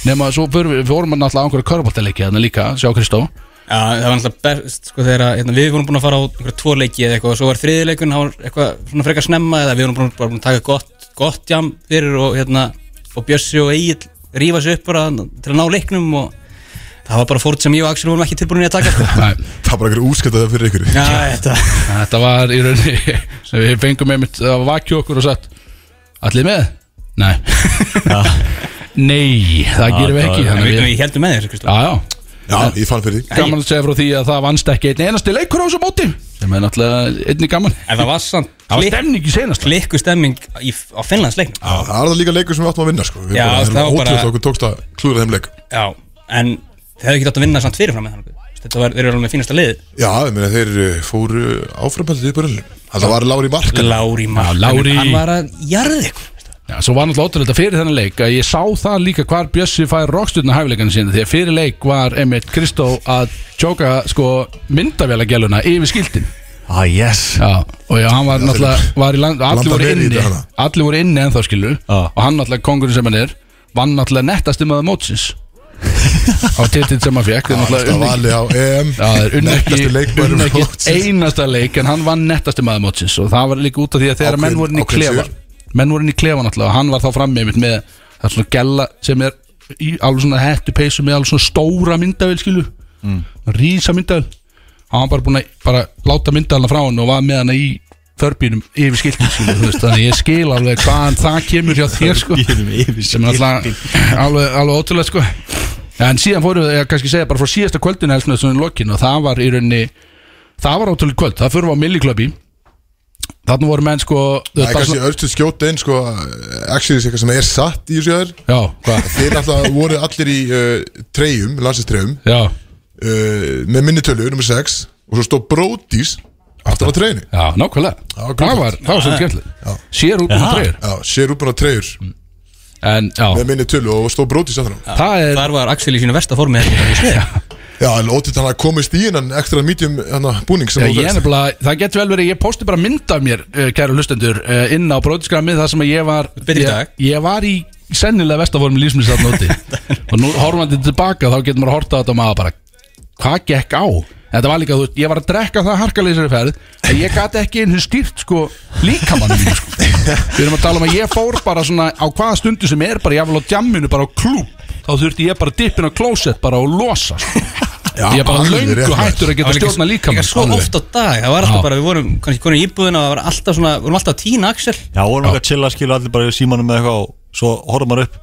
Nefn að svo fyrir við, vorum að náttúrulega á einhverju körbáltaleiki Þannig líka, sjá Kristó Já, það var náttúrulega best, sko, þegar að, hérna, við vorum búin að fara á einhverja tvo leiki eða eitthvað og svo var þriðileikun, það var eitthvað svona frekar snemma eða við vorum búin, bara búin að taka gott, gott jam fyrir og hérna, og Bjössi og Egil rífa sig upp bara til að ná leiknum og það var bara fórt sem ég og Axel vorum ekki tilbúin að taka, sko. Nei, Það var bara einhver útskættað fyrir ykkur Já, þetta, Þetta var í rauninni Við fengum einmitt að vakja okkur og sagt Allir með? Nei Nei, það gerum við ekki við, Þannig að við, við heldum með þér, Kristof. Já, já Já, ég fann fyrir því Gaman að segja frá því að það vannst ekki einn einasti leikur á þessu móti sem er náttúrulega einni gaman En það var samt Það var stemning í senast klikku stemming í, á Finnlandsleiknum. Já, Það er það líka leikur sem við áttum að vinna sko. Við Já, bara, það var bara- ótrúlega okkur tókst að klúra þeim leik Já, en þeir hefðu ekki átt að vinna samt fyrirfram með þannig. Þetta var, þeir eru alveg með fínasta liðið. Já, ég meina þeir uh, fóru áframpaldið í börnum Það var Lári Mark Lári Mark, Lári- hann var að jarði ykkur. Já, svo var náttúrulega ótrúlega fyrir þennan leik að ég sá það líka hvar Bjössi fær rockstjórna hæfileikana sína því að fyrir leik var einmitt Kristó að tjóka sko myndavélagæluna yfir skiltin Ah, yes Já, og já, hann var náttúrulega var í land, allir voru vel í inni þetta hana. allir voru inni ennþá skilu Já. og hann náttúrulega kongurinn sem hann er vann náttúrulega nettasti maður mótsins á titil sem hann fekk þeir náttúrulega Alltaf unni- vali á EM Já, þeir unnu ekki, Nettasti leikmaður unnu ekki mótsins. einasta leik en hann vann nettasti maður mótsins og það var líka út af því að þegar Ákveðin- menn voru inn í ákveðin klefa sigur. Menn voru inn í klefa náttúrulega og hann var þá frammi einmitt með það er svona gella sem er í alveg svona hættu peysu með alveg svona stóra myndavel skilu mm. rísa myndavel hann var bara búin að bara láta myndavélina frá hann og var með hana í förbínum yfir skiltin skilu veist, þannig ég skil alveg hvaðan það kemur hjá þér sko. Sem er alltaf alveg, alveg ótrúlega sko. En síðan fórum við að kannski segja bara frá síðasta kvöldinu helst með svona lokin og það var í rauninni það var ótrúlega kvöld, það fyrir við á milliklöpi þarna voru menn sko Það er kannski öllstuð skjóta inn sko, Actually eitthvað sem er satt í þessu já, hvað, Þeir náttúrulega voru allir í uh, treyjum, landsinstreyjum já, uh, Með minni tölu, nummer 6 Og svo stóð Bródís Aftan á treyjunni. Já, nákvæmlega. Já, það var, það var svolítið skemmtileg sér út um Jaha. treyjur. Já, sér útbúna treyjur. En já, Með minni tölu og stóð Bródís aftan á. Það er Þar var Axel í sínu versta formi sniði. Já, en ótitt hann að komist í hennan Ekstra medium hana, búning sem Já, þú ég er veist nefnilega, það getur vel verið, ég posti bara mynd af mér, uh, kæru hlustendur, uh, inn á bróðskramið þar sem að ég var ég, ég var í sennilega vestaformi lífsmins þarna úti og nú horfandi tilbaka þá getur maður að horta á þetta og maður bara, hvað gekk á? Þetta var líka, þú veist, ég var að drekka það harkaleysari ferð en ég gati ekki einu stýrt sko líkamannum mínu sko. Við erum að tala um að ég fór bara svona á hvaða stundu sem er bara jáfnvel á djamminu bara á klúb þá þurfti ég bara dippin á klósett bara og losa sko. Ég er bara maður. hættur að geta var líka- stjórna líkamann líka svo oft á dag. Það var alltaf bara, við vorum kannski konið í íbúðina og það var alltaf svona, við vorum alltaf að tína Axel. Já, vorum við að chilla skilu allir bara í símanum með eitthvað og svo horfum maður upp.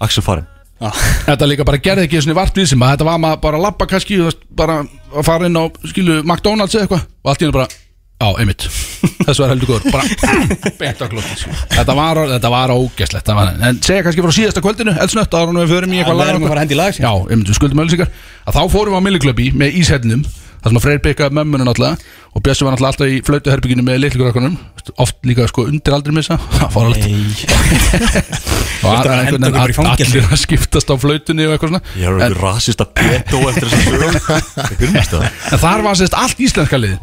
Axel farin Þetta líka bara gerði ekki svona vart við sem að þetta var maður bara að labba kannski bara að fara inn á skilu McDonalds eða eitthvað. Og allt í hennu bara á, einmitt, þessu var heldur góður. Bara beint á klótti sko. þetta var, þetta var ógeslegt það var, en segja kannski frá síðasta kvöldinu eldsnött ára við förum í Já, eitthvað að að lag, já, einmitt, við skuldum ölsingar að þá fórum við á milliklöpi með íshellinum það sem að Freyr byggaði mömmunu náttúrulega. Og Bjössi var náttúrulega alltaf í flautuherbygginu með litlugrökkunum oft líka sko undir aldrei missa. Það fór alveg og Þetta allir að skiptast á flautunni og eitthvað svona. Ég er En- eitthvað rasista peto eftir þess að En þar var sérst allt íslenska lið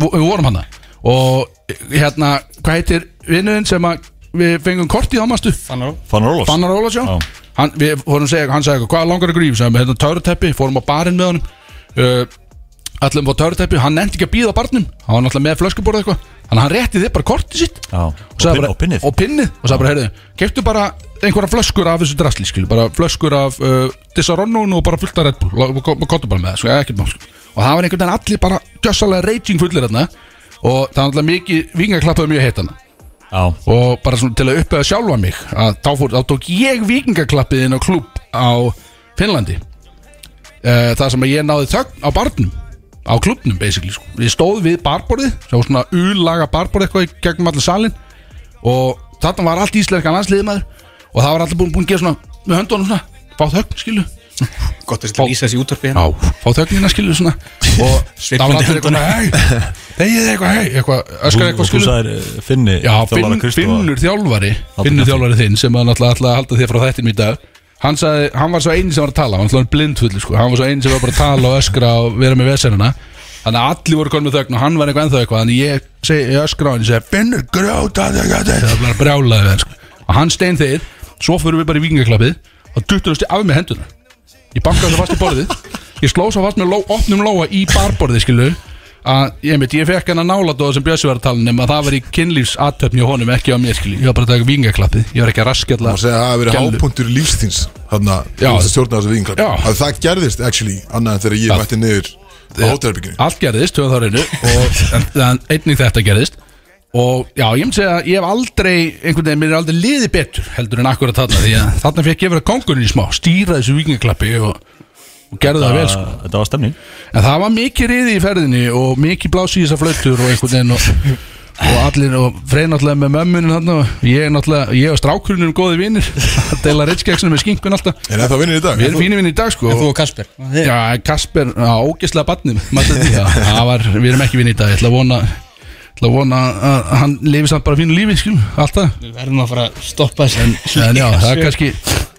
Við vorum hana Og hérna, hvað heitir vinnuðin sem að við fengum kort í ámastu Fannar á Fannar Ólafs. Fannar Ólafsjó Já. hann, Við vorum að segja, hann sagði eitthvað, hvað langar að gríf Sæðum, hérna töruteppi, fórum á barinn með honum. Uh, Allir um á töruteppi Hann nefndi ekki að býða barnum. Hann var náttúrulega með flöskuborð eitthvað. Þannig að hann rétti þið bara kortið sitt. Já, og, pin, bara, og pinnið. og pinnið. Og sagði bara, heyrðu, keftu bara einhverja flöskur af þessu drasli, skilu, bara flöskur af uh, Disaronnon og bara fullt af Red Bull. Og og kottu bara með það, sko, ekkert mál sko. Og það var einhvern veginn allir bara gjössalega raging fullir þarna. Og það var alltaf mikið vikingaklappaði mjög heitt hana. Já, og bara svona til að uppöða sjálfa mig að þá, fór, þá tók ég vikingaklappið inn á klúb á Finnlandi. Uh, það sem að ég náði þögn á barnum á klubnum basically sko. ég stóð við barborðið sem var svona ulaga barborð eitthvað gegnum allir salin og þarna var allt íslenska landsliðið maður. Og það var allir búin, búin að gera svona með höndunum svona fá þögn, skilu Gott að þetta lýsa þessi útvarpi hérna. Já, fá þögnina, skilu, svona. Og allir eitthvað, hei Þegið eitthvað, hei, Og eitthvað, þú sagðir eh, Finni Já, Finnur þjálfari Finnur þjálfari þinn sem að halda þér frá þættinum í dag. Hann, sagði, hann var svo eini sem var að tala Hann var alltaf blindfulli sko. Hann var svo eini sem var bara að tala og öskra og vera með vesenuna Þannig að allir voru konum með þögn og hann var eitthvað ennþá eitthvað. Þannig ég, segi, ég öskra á hann Ég segi Finnur gráta sko. Og hann stein þeir Svo fyrir við bara í vikingaklappið Og duttur af með henduna Ég bankaði það fast í borðið. Ég sló svo fast með ló, opnum lóa í barborðið skilu að ég, veit, ég fekk hann að nála það sem Bjössi var að tala um nema það var í kynlífsatöfni hjá honum ekki á mér skilu Ég var bara að taka vingaklappið Ég var ekki að raskjalla og að það hafi verið hápunktur í lífstíns þannig að stjórna þessu vinglað Já. að það gerðist actually annað en þegar ég mætti niður á hótelbygginu Allt gerðist, höfum það reynu og einnig þetta gerðist og já, ég myndi segja að ég hef aldrei einhvern veginn, mér er aldrei liði betur heldur en akkurat þarna, því að þarna fekk ég vera kongurinn í smá, stýra þessu vikingaklappi og, og gerði það vel sko. Þetta var stemning. En það var mikið riði í ferðinni og mikið blási í þessar flautur og einhvern veginn og, og allir og frey náttúrulega með mömmunin hann og ég er náttúrulega, ég og strákurinn erum góði vinnir að deila ritskexinu með skinkun alltaf. En það vinnir í dag? Við erum fínir vinn í dag sko. Þú og Kasper. Já, Kasper, á, ógislega barnið það var, við erum ekki vinn í dag ég ætla að vona ætla að vona að hann lifi samt bara fínu lífi skilum, allt það. Við verðum að fara að stoppa þessi en já, það er kannski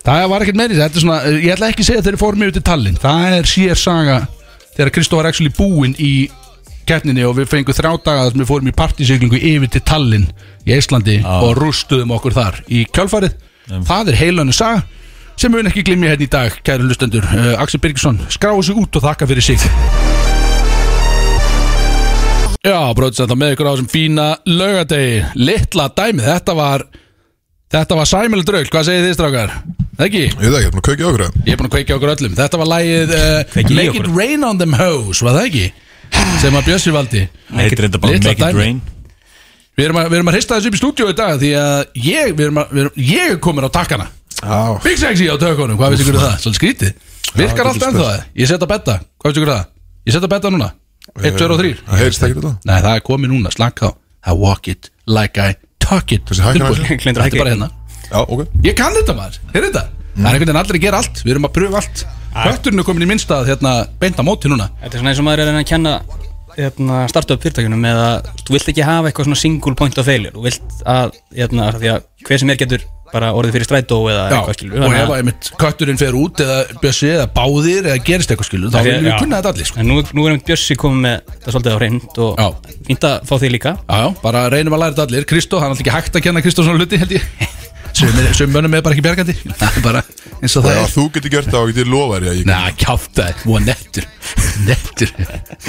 það var ekkert meiri, þetta er svona ég ætla ekki að segja að þeir fórum yfir til Tallinn. Það er sér saga þegar Kristó var actually búinn í keppninni og við fengum þrjá daga þar sem við fórum í partísiglingu yfir til Tallinn í Íslandi og rústuðum okkur þar í kjálfarið það er heilanu saga sem við ekki glimja hérna í dag, kæri lustendur uh, Axel Birgisson, skráðu sig út og þakka fyrir sig Já, bróðis þetta með ykkur á þessum fína laugadegi litla dæmi, þetta var þetta var sæmileg draugl, hvað segir þið strákar? Það ekki? ég veit ekki, ég er búin að kveikja okkur það. Ég er búin að kveikja okkur öllum Þetta var lagið uh, í Make okkur. it rain on them hoes, var það ekki? sem að Bjössi valdi þetta bara Litla Make it dæmi. rain Við erum að, við erum að hrista þessu upp í stúdíu í dag Því að ég, við erum að, við erum, ég er komin á takkana Já, Big Sexy á tökunum, hvað veist ykkur um það? Svolítið skrítið Virkar allt ennþá það? Ég set að betta, hvað veist ykkur um það? Ég set að betta núna 1, 2 og 3 það heyrst ekki þetta Nei, það er komið núna, slaka á. I walk it like I talk it. Þessi hækkar Tilbúin. Þetta er bara hérna. Já, ok. Ég kann þetta maður, heyrðu þetta? Það er einhvern veginn allir að gera allt, við erum að pröfa allt. Hötturinn er komin í minnstað hérna beint á móti núna. Þetta er svona eins og maður er að reyna að kenna hérna, startup fyrirtækjunum með að þú vilt ekki hafa eitthvað svona single point of failure. Þú vilt að, hérna, af því að hver sem er getur bara orðið fyrir strætó eða Já, eitthvað skilur og ef að einmitt kötturinn fer út eða bjössi eða báðir eða gerist eitthvað skilu þá viljum við kunna þetta allir sko. En nú, nú er einmitt Bjössi komið með þetta svolítið á reynd og Já. fínt að fá þig líka. Já, já, bara reynum að læra þetta allir. Kristó, hann er alltaf ekki hægt að kenna Kristó svona hluti held ég. Sum mönnum er bara ekki bjargandi. Það er bara eins og það Já, er. þú getur gert það og getur lofa þér ég Næ, kjátt það, hún nettur. Nettur.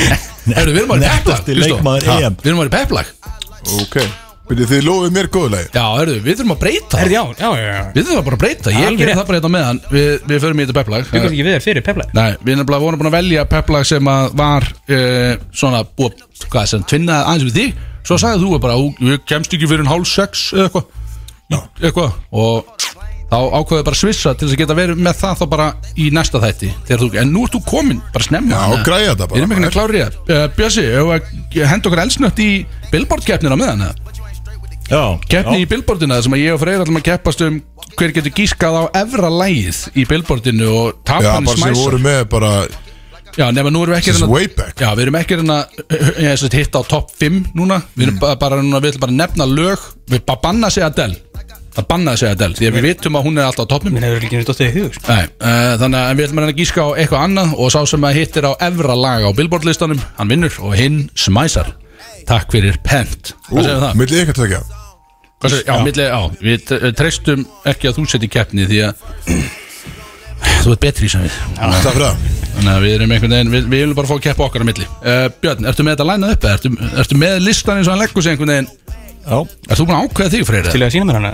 Við erum í peplag Við erum bara Byrju, þið lofið mér góðulegi Já, herru, við þurfum að breyta. Herði, já, já, já, já. Við þurfum bara að breyta, ég Alveg gerir rétt. það bara hérna á meðan. Við, við förum í þetta peplag. Þú kannski ekki við þér fyrir peplæð Nei, við nefnilega vorum búin að velja peplag sem að var uh, svona búið, hvað sem, tvinnað aðeins við þig. Svo sagði þú bara, "Ú, við kemst ekki fyrir en hálf sex eða eitthvað. Eitthvað. Og þá ákveðið bara að svissa til þess að geta verið með það þá bara í næsta þætti þegar þú, En nú ert þú komin, bara snemma. Já, að- græja þetta bara. Við erum ekki að í það. Uh, Bjössi, ef að henda okkur elsnött í Billboard-keppnina með hann Já Keppni já. í Billboardina þar sem að ég og Freyr ætlum að keppast um hver getur gískað á efra lægið í Billboardinu og Já, tapan bara sem voru með bara Já, nema nú erum við ekki Since að- way back. Já, við erum ekki að ég sagt, hitta á topp 5 núna. Við erum bara, bara núna, við ætlum bara að nefna lög. Við bara banna sig Adele. Það bannaði sig Adele, því að við vitum að hún er alltaf á toppnum. Minn hefur ekki nýtt óttið í hug sko. Nei, þannig að við ætlum að reyna að gíska á eitthvað annað Og sá sem að hittir á efra lag á Billboard listanum Hann vinnur og hinn smæsar. Takk fyrir pent. Hvað segir það? Milli ykkar Hvað segir, já, milli, já, við tre- treystum ekki að þú setji keppni Því að þú ert betri sem við. Takk fyrir það. Þannig að við erum einhvern veginn, við, við viljum bara fá að keppa okkar á milli. Uh, Björn, ertu með þetta lænað upp? eða? Ertu, ertu með listan eins og hann leggur sig einhvern veginn? Já, Ertu þú búin að ákveða þig fyrir Til að sína mér hana?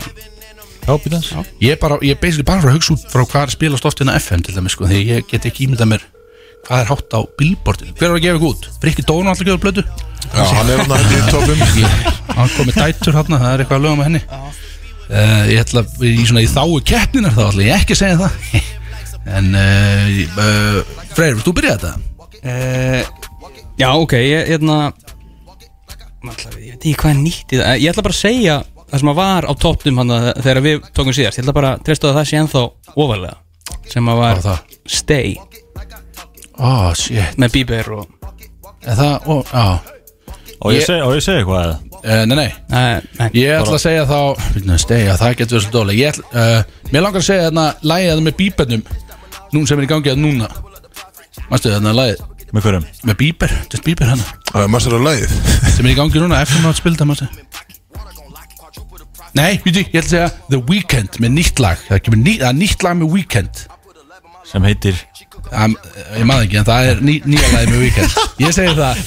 Já, býtans Ég er bara, ég er basically bara frá að hugsa út frá hvað er spilast oft hérna FM til dæmis sko Því ég get ekki ímyndað mér hvað er hátt á billboardinu. Hver var að gefa ykkur út? Frikki Dónu alltaf gefur blödu. Já, hann er hann í toppum Hann kom með dætur hérna, það er eitthvað að lögum með henni. Uh, Ég ætla, í, svona, í þáu keppninar þá ætla ég ekki að segja það. En uh, uh, Freyr, vilt þú byrja þetta? uh, Já, ok, ég, hérna Ætla, Ég veit ekki hvað er nýtt Ég ætla bara að segja það sem að var á toppnum hann þegar við tókum síðast. Ég ætla bara að treysta að það sé ennþá ofalega sem að var það? Stay Oh, shit. Með Bieber og Er það, ó, já. Og ég Ég- segi, ég eitthvað eða? Uh, Nei, nei. Nei, nei, Ég ætla að segja þá stegi, Það getur verið svo dólega Ég ætla uh, Mér langar að segja þarna Lægið þarna með bíbernum Nún sem er í gangi að núna. Mástu þarna lægið Með hverjum? Með bíber Just bíber hana Það er massar af lagið? Sem er í gangi núna Eftir maður að spilta mástu Nei, viti, ég ætla að segja The Weeknd með nýtt lag. Það kemur ný, það er nýtt lag með Weeknd. Sem heitir um, Ég maður ekki, en það er ný, nýja lagi með Weeknd Ég segi það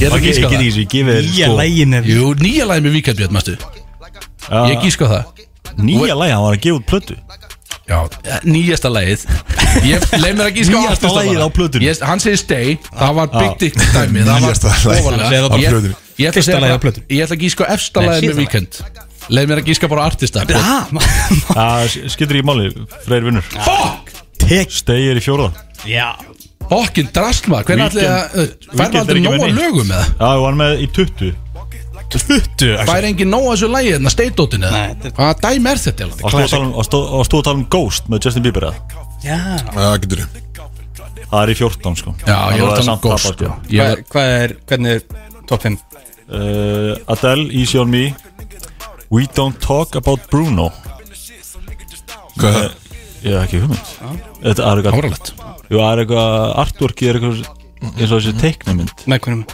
Ég ætla að gíska ég það. ég Nýja sko- lægin er Jú, nýja lagi með Weeknd, Björn, mástu Ég gíska það. Nýja lægi, hann var að gefa út plötu. Já, nýjasta lagið. Ég leið mér að gíska Nýjasta bara. á plötunni. Ég- Hann segir stay, það var Big Dick dæmi Það Nýjasta ofalega á Ég- plötunni. Ég ætla að. Ég gíska efsta Nei, lagið með Weekend. Leið mér að gíska bara artista. Ah, skiptir ekki máli, Freyr vinnur. Stegir í fjóra Já. Fokkin drastma, hvernig ætli að Fær Weeknd maður er aldrei nóga lögum með það? Já, ég var með í 20 20 Fær engin nóga þessu lagið, þannig að steindótinu Nei, þetta- Hvað dæmi er þetta? Og stóð að tala um- að tala um Ghost með Justin Bieber eða? Já. Það getur Það er í 14 sko. Já, ég var að tala um Ghost sko. Ég Hvað er, hvernig er top 5? uh, Adele, Easy on Me. We don't talk about Bruno. Hvað? Eh, Ég hef ekki hugmynd. Þetta er eitthvað Háralegt Jú, það er eitthvað Artworki er eitthvað eins og þessi teiknumynd Með hverjum?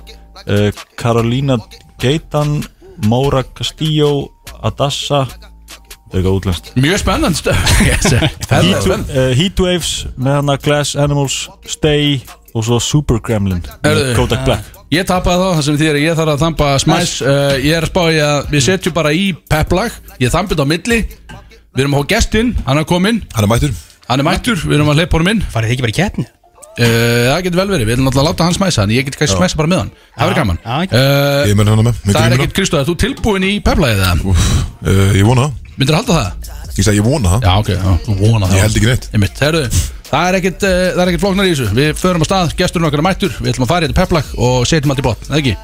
uh, Carolina Geitan Maura Castillo Adassa Það er eitthvað útlenskt. Mjög spennand stöð. Uh, Heatwaves með hana Glass Animals Stay og svo Super Gremlin Kodak Black. Ég tapaði þá, það sem að ég þarf að þampa smæs uh, Ég er að spá í að við setjum bara í peplag Ég þampið á milli. Við erum að fá gestinn, hann er kominn. Hann er mættur Hann er mættur, við erum að hleypa honum inn uh, Farið þið ekki bara í keppni? Það getur vel verið, við erum náttúrulega að láta hann smæsa En ég get kannski smæsa bara með hann Það verður gaman uh, Ég menn hann með með Það er grímuna. ekkert Kristóð, er þú tilbúin í peplagið eða? Uh, Ég vona það Myndir að halda það? Ég sagði ég vona það Já, ok, já, þú vona það Ég held ekki neitt. Einmitt, heyrðu, Það er ekkert, uh, það er ekkert flóknar í þessu Við förum á stað, gesturinn okkar er mættur Við ætlum að fara í þetta peplag og setjum allt í bótt Eða ekki?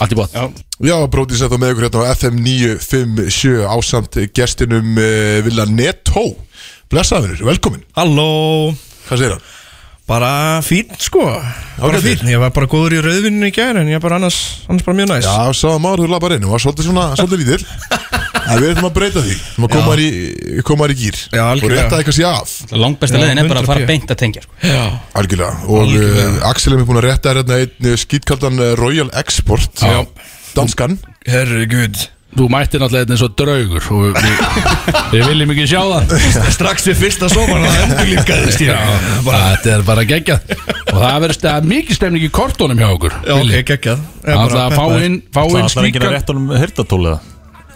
Allt í bótt Já Já, Bróti sett á með ykkur hérna á FM 957 ásamt gestinum uh, Villa Netto Blessaður, velkomin. Halló. Hvað segir hann? Bara fín sko. Bara fín Ég var bara góður í rauðvinnu í gær En ég er bara annars, annars bara mjög næs. Já, sáðum áður þú labar inn. Og var svolítið svona, svolítið lítill. En við ætlum að breyta því. Við ætlum að koma þér í, koma í gýr Já, Og algjörlega. rétta eitthvað sé af. Langbesta Já, leiðin er bara að fara 100p. beint að tengja sko. Algjörlega. Og uh, Axel er mér búin að rétta þér hérna einn uh, skítkaldan uh, Royal Export. Já. Danskan. Herregud Þú mættir náttúrulega eins og draugur og við, við viljum ekki sjá það. Strax við fyrsta soman Það endur líkaðist ég bara, Þetta er bara geggjað. Og það verður stað mikið stemning í kortónum hjá okkur Já, ok, geggjað. Er Það bara er að fá inn, fá Það ætlar enginn að rétta honum hirtatól eða?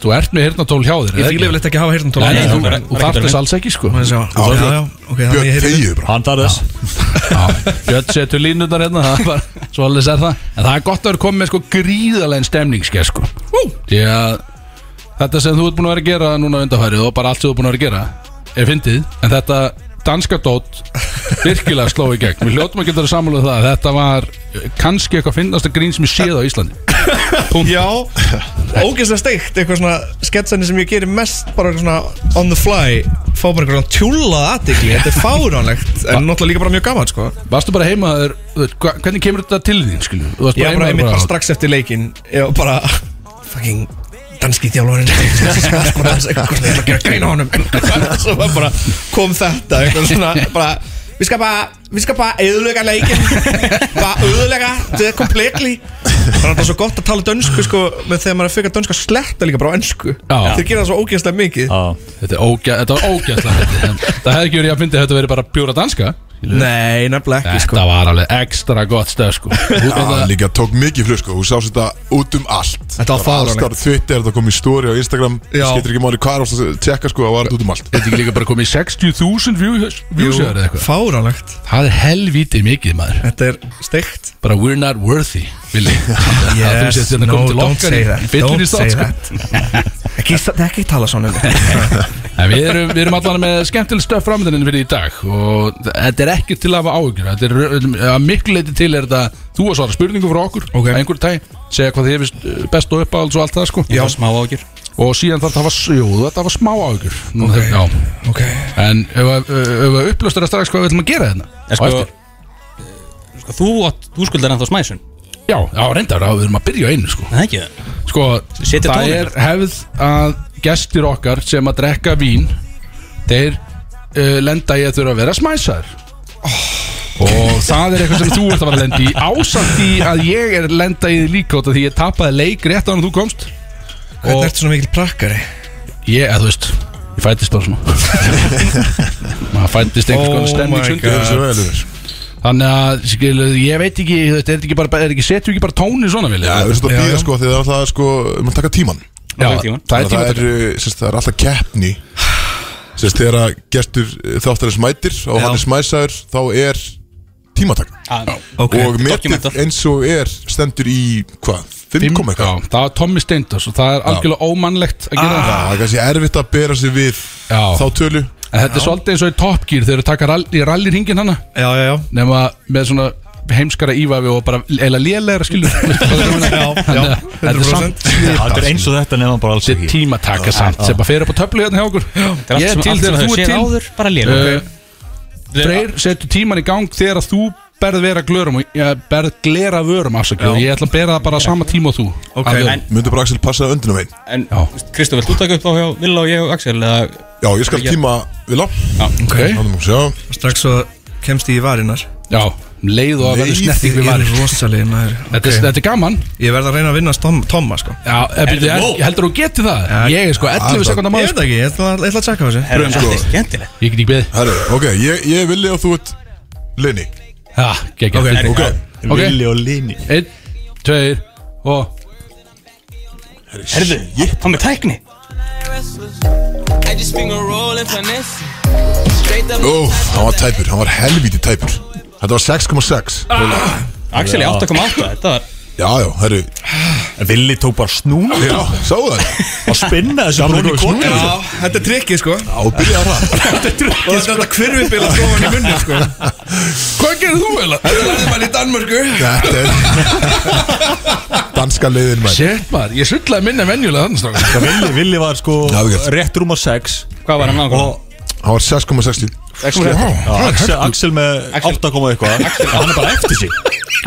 Þú ert með hirtnatól hjá þér Ég eða fíla ekki? ekki að hafa nei, þú, þarft ekki þess alls ekki sko. Björn bara. Hann tar þess. Björn setur línundar hérna það er bara, Svo alveg sér það. En það er gott að vera komið með sko gríðalegin stemningskeið sko Því að Þetta sem þú ert búin að vera að gera núna undanfærið Og bara allt sem þú ert búin að vera að gera Er fyndið En þetta danska dót Virkilega sló í gegn. Við hljótum að geta það samanlega það að Þetta var kannski eitthvað finnasta grín sem ég séð á Íslandi. Já, ógeðslega steikt Eitthvað svona sketsanir sem ég gerir mest Bara eitthvað svona on the fly Fá bara eitthvað svona tjúlað aðtikli Þetta er fáránlegt En náttúrulega líka bara mjög gaman sko. Varstu bara heima þér, Hvernig kemur þetta til þín varst Ég var bara bara bara- strax eftir leikin Ég var bara Fucking danski þjálfurinn Bara að á Svo bara kom þetta Eitthvað svona bara Vi skal bare, vi skal bare ødelægge leikin Bare ødelægge Det er completely. Þannig að það er svo gott að tala dönsku sko með þegar maður fyrir dönska sletta líka bara á ennsku. Þeir gera það svo ógeðslega mikið. Já Þetta, er ógæ, þetta hefði ekki verið að fyndi að þetta verið bara pjúra danska Nei, nefnilega ekki sko. Þetta var alveg ekstra gott stöð sko. Þetta- líka tók mikið flug sko. Þú sást þetta út um allt. Þetta var fáránlegt. Allstar Twitter, þetta kom í story á Instagram. Já. Skiptir ekki máli hvað er að tjekka sko Það var þetta út um allt. Þetta ekki líka bara komið í 60.000 views views eða eitthvað? Fáránlegt. Það er helvítið mikið maður. Þetta er steikt. Bara we're not worthy Vili Yes, no, komið don't say that. Don't say sko. that. Ekki, ekki tala svona um við erum, við erum allan með skemmtileg stöð framöndinni þetta er ekki til að hafa Þetta er að miklu leiti til er þetta Þú að svara spurningu frá okkur Ok. Einhver tæ Segja hvað þið hefist best og uppáhalds og allt það sko. Já. Smá ágjur Og síðan þarf það að hafa, jú, þetta var smá áhugur Ok. Já, Ok. En ef að- ef að upplöstur að strax hvað við ætlum að gera hérna En sko, sko þú, átt- þú skuldar ennþá smæsun. Já, já, reyndar, já, við erum að byrja á einu sko. Það er ekki. Það Sko, Setja það tóninn. er hefð að gestir okkar sem að drekka vín Þeir uh, lenda í að þurfa að vera smæsar Og það er eitthvað sem þú ert að vera að lenda í Ásamt í að ég er að lenda í því líka út af Því ég tapaði leik rétt á hann þú komst. Hvernig Og ertu svona mikil prakkari? ég, að þú veist Ég fættist bara svona. Maður fættist einhvers Oh konar svo vel yfir Þannig að, skilu, ég veit ekki, þú veist, er þetta ekki bara, er ekki, setju ekki bara tóni svona, vilja? Já, við erum svona að býða sko því það er alltaf sko að taka tíman Já, Það er tíma. það er það tíma er, sérst, það er alltaf keppni sérst, þegar að gestur þáttarins mætir og Já. hann er smæsaður þá er tímataka. Ok. Og metið eins og er stendur í hvað, 5 kom Já, eitthvað? það var Tommy Steindors og það er algjörlega ómannlegt að gera Já, það. er kannski erfitt að bera sig við Já. þá tölu. En þetta er svolítið eins og í Top Gear þegar þú taka rall, í Já, já, já. Nema með svona heimskara ívafi og bara eila lélegra skilur Þetta er 100%. samt Það er eins og þetta nefnum bara alls Þetta er ekki. tímataka samt sem bara fer upp á töflu hérna hjá okkur. Það Ég er til þegar það þú er til. Uh, Freyr setur tíman í gang þegar að þú berð vera glörum berð glera vörum og ég ætla að bera það bara sama tíma og þú. Myndu bara Axel passa öndinu veginn En Já. Kristof, vilt þú taka upp þá hjá Villa og ég og Axel eða Já, ég skal tíma Vila Strax svo kemst ég í varinnar já, leið og að verður snerting við Ég varir. er rosalegin maður. Þetta er- þetta er gaman. Ég verð að reyna að vinna Tom, Tomma sko. Er, ég heldur þú geti það? Já. Ég er sko 11 það- sekundar Ég maður veit ekki, ég ætla að, ég ætla að tjekka á þessu. Er sko. Ég ég, ég villi og þú ert Linni. Villi og Lini Einn, tveir og Herðu, hann með tækni. Úf, hann var tæpur, hann var helvíti tæpur Þetta var 6,6 Axel í 8,8 Þetta var Já, já, herru. Villi tók bara snún Já, sáu það. Og spinna þessu kókinu snúður. Já, þetta er trikkið sko. Já, byrja að það Og þetta kvirvibil að skoða hann í munni sko. Hvað gerir þú vel? Þetta lærði maður í Danmörku. Þetta er Danska leiðin maður. Shit maður, ég sullaði minna venjulega þannig. Villi, Villi var sko rétt rúmar 6 Hvað var hann nákvæmlega? og Hann var 6,60 Já, Axel, Axel. Með 8 koma eitthvað. Hann er bara eftir sig.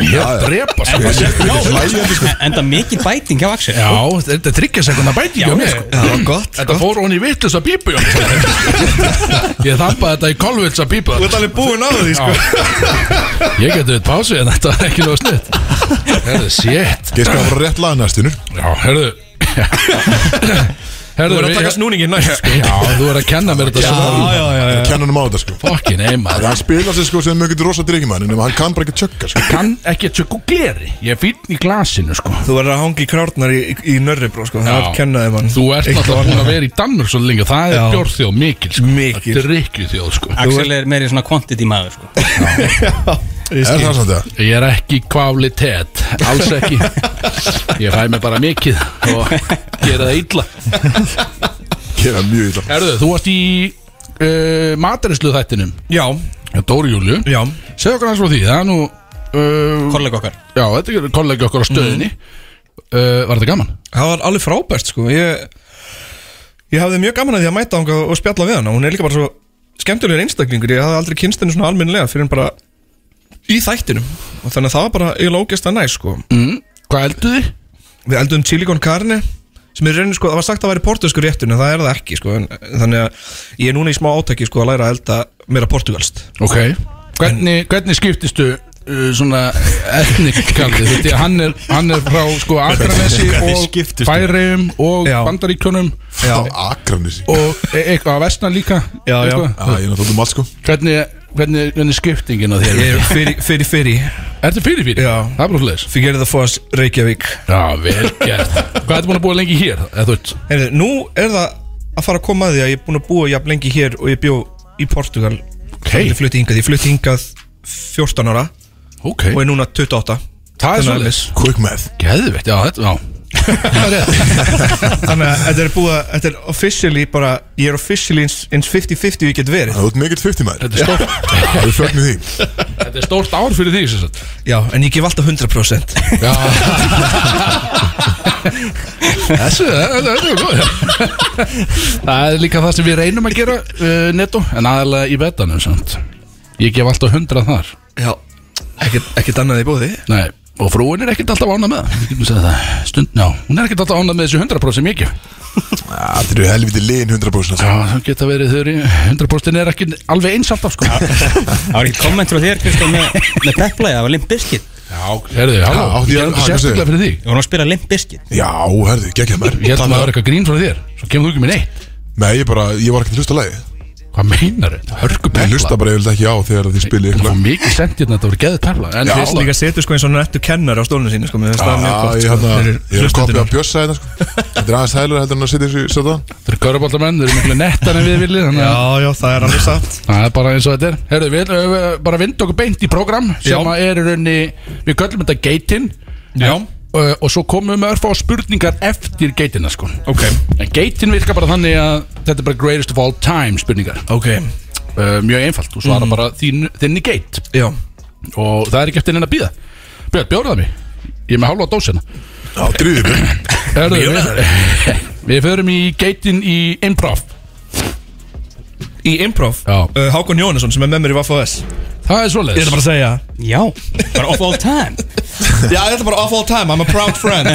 Ég er að drepa sko. Enda mikið bæting hjá Axel. Já, þetta er tryggja sekundar bæting á Þetta fór hún í vittlust að sko. Ég þampaði þetta í kolvits að pípu. Þú ert alveg búinn á því sko. Ég geti við pásu en þetta er ekki nóg snitt Herðu, shit. Ég skal bara rétt laga næstunur Já, herðu Þú verður að taka snúningin næst sko. Já, þú er að kenna mér þetta svo já, já Kennan um á þetta sko. Fokkin, ei maður. Hann spila sig sko sem mjög getur rosa drikkjumann En hann kann bara ekki tjögga sko. Kann ekki að tjökku gleri. Ég er fínn í glasinu, sko. Þú verður að hangi krárnar í, í, í nörribró sko. Það Já. er kennaði mann. Þú ert náttúrulega búin að vera í Danmur svo lengi og Það er Já. bjórþjóð mikil, sko. Mikil. Er rikkjuþjóð, sko. Axel er meiri svona quantity maður sko. Er það samt það? Ég er ekki kvalitet Alls ekki. Ég fæ mig bara mikið Og gera það illa. Gera mjög illa. Herðu, þú varst í uh, Matarislu þættinum Já, Dóri Júliu já. Segðu okkur hans frá því Það er nú uh, Kollega okkar. Já, þetta er kollegi okkur á stöðinni. Uh, Var þetta gaman? Það var alveg frábært sko. Ég, ég hafði mjög gaman að því að mæta ánga og spjalla við hana. Hún er líka bara svo skemmtilegur einstaklingur. Ég hafði aldrei kynst henni svona almennilega Fyrir en bara í þættinum Og þannig að það var bara eiginlega ógæst að næ sko Mm. Hvað eldu þið? Við eldum chili con carne sem er reyni sko, það var sagt að það væri portugalskur réttur en það er það ekki sko, en, þannig að ég er núna í smá átæki sko að læra að elda meira portugalst Ok Hvernig, hvernig skiptistu uh, svona etnikaldi Þú veit, hann er, hann er frá sko Akranesi hvernig og? Færeum og Já. Bandaríkjunum Já, Á Akranissi og e eitthvað að vestan líka Já, já. Já, ég er náttúrulega um allt sko Hvernig, hvernig, hvernig skiptingin á þér? ég er fyrir, fyrir, fyrir. Ertu fyrir fyrir? Já. Það er bara hlæs Fyrir the Foss Reykjavík. Já, vel gert. Hvað ertu búin að búa lengi hér? Eða þú veit Heyrðu, Nú er það að fara að koma að því að ég er búin að búa jafn lengi hér og ég bjó í Portugal. Ok. Ég flutti hingað, ég flutti hingað 14 ára Ok. og er núna 28 Það er Þannig að- svolítið Quick math. Geðvitt, já, þetta, já Þannig að þetta er búið að Þetta er officially bara Ég er officially eins eins 50-50 ég get verið. Það er út mikill 50 maður. Þetta er stórt, Það er fögnum því. Þetta er stórt ár fyrir því sem sagt. Já, en ég gef alltaf 100% Já. Þessu, þetta er góð Það er líka það sem við reynum að gera uh, netto, en aðalega í vetanum samt. Ég gef alltaf hundra þar. Já, ekkert, ekkert annað í búði Nei, og frúin er ekkert alltaf ánað með það. Stund, já, hún er ekkert alltaf ánað með þessu 100% sem ég gef. Það eru helviti liðin 100% Já, það geta verið þau eru 100% er ekki alveg eins alltaf sko. Já, Það var ekki komment frá þér, Kristján, með, með pepplæði, það var Limp Bizkit. Herðu, halló, Já, átti ég ég- er sérstaklega fyrir því. Við vorum að spila Limp Bizkit. Já, herðu, geggjað maður. Ég held að það var eitthvað grín frá þér. Svo kemur þú ekki með neitt. Nei, ég bara, ég var ekkert hlusta lagi Hvað meinar þetta? Hörku Ég hlusta bara yfirlega ekki á þegar þið spilið Það var mikið sent hérna Þetta voru geðið perla En Já. Fyrst líka setur sko eins og nettu kennar á stólinu sínu sko, mér finnst það mjög Já, gott ég sko, hérna, fyrir ég er að kopja hlustendur. að bjössa þetta sko Þetta er aðeins hægilega heldur en að sitja þessu Þetta eru körubáltamenn, þeir eru miklu nettar en við viljið Þannig að Já, já, það er alveg satt það er bara eins og þetta er Herðu, við við bara vind okkur beint í program Sem Já. að er í raunni Við köllum þetta geitin Já. Uh, og svo komum við með örfá spurningar eftir geitina sko. Ok, En geitin virkar bara þannig að þetta er bara greatest of all time spurningar. Ok, uh, Mjög einfalt, þú svarar bara þín, þinni geit. Já. Og það er ekki eftir neina að býða Björn, bjóraða mig Ég er með hálfa dósina Já, drýðir mig Herðu, við, við förum í geitin í improv. Í improv, Já. uh, Hákon Jónesson sem er með mér í Vaffa S Það er Ég svoleiðis ætla bara að segja Já, bara of all time. Já, ég ætla bara off all time, I'm a proud friend.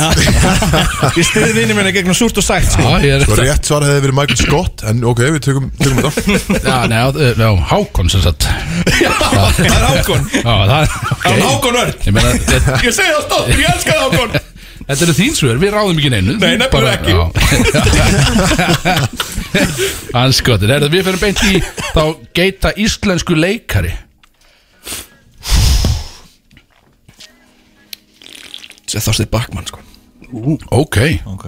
Ég stiði vinni minni gegnum súrt og sætt sko. Ég er Sko rétt svar hefði verið Michael Scott En ok, við tökum, tökum þetta. Já, nei, já, já, Hákon sem sagt. Já, það er Hákon. Já, það er Það er Hákon Örn. Ég meina, þetta, Ég segi það stótt, ég elska það Hákon. Þetta eru þín svör, við ráðum ekki neinu. Nei, nefnilega ekki. Anskotir, herðu, við fyrir beint í Þá geita íslensku leikari Sér Þorstið Bakmann sko. Ok, Ok.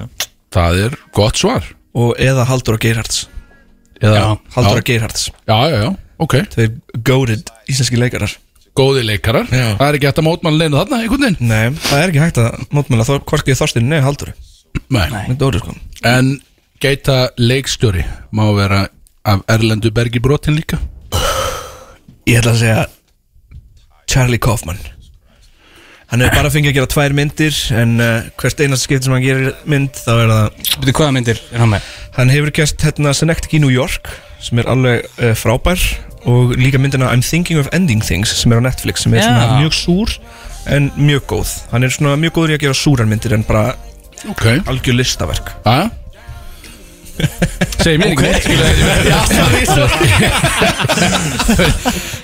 Það er gott svar. Og eða Haldur og Geirhards. Eða, Haldur og já, Geirhards. Já, já, já, ok. Þeir goated íslenski leikarar. Góði leikarar. Já. Það er ekki hægt að mótmann leina þarna, einhvern veginn. Nei, það er ekki hægt að mótmæla þó Hvorki Þorstið nei Haldur Nei. Með Dóri sko. En geita leikstjóri Má vera af Erlendu Bergi brotin líka? Ég ætla að segja Charlie Kaufman Hann hefur bara fengið að gera tvær myndir En uh, hvert einast skipti sem hann gerir mynd Þá er það Veitu hvaða myndir er hann með? Hann hefur gert hérna Synecdoche í New York Sem er alveg uh, frábær Og líka myndina I'm Thinking of Ending Things Sem er á Netflix Sem er Já. svona mjög súr En mjög góð Hann er svona mjög góður í að gera súrar myndir En bara Ok algjör listaverk Aja Segir mér ekki neitt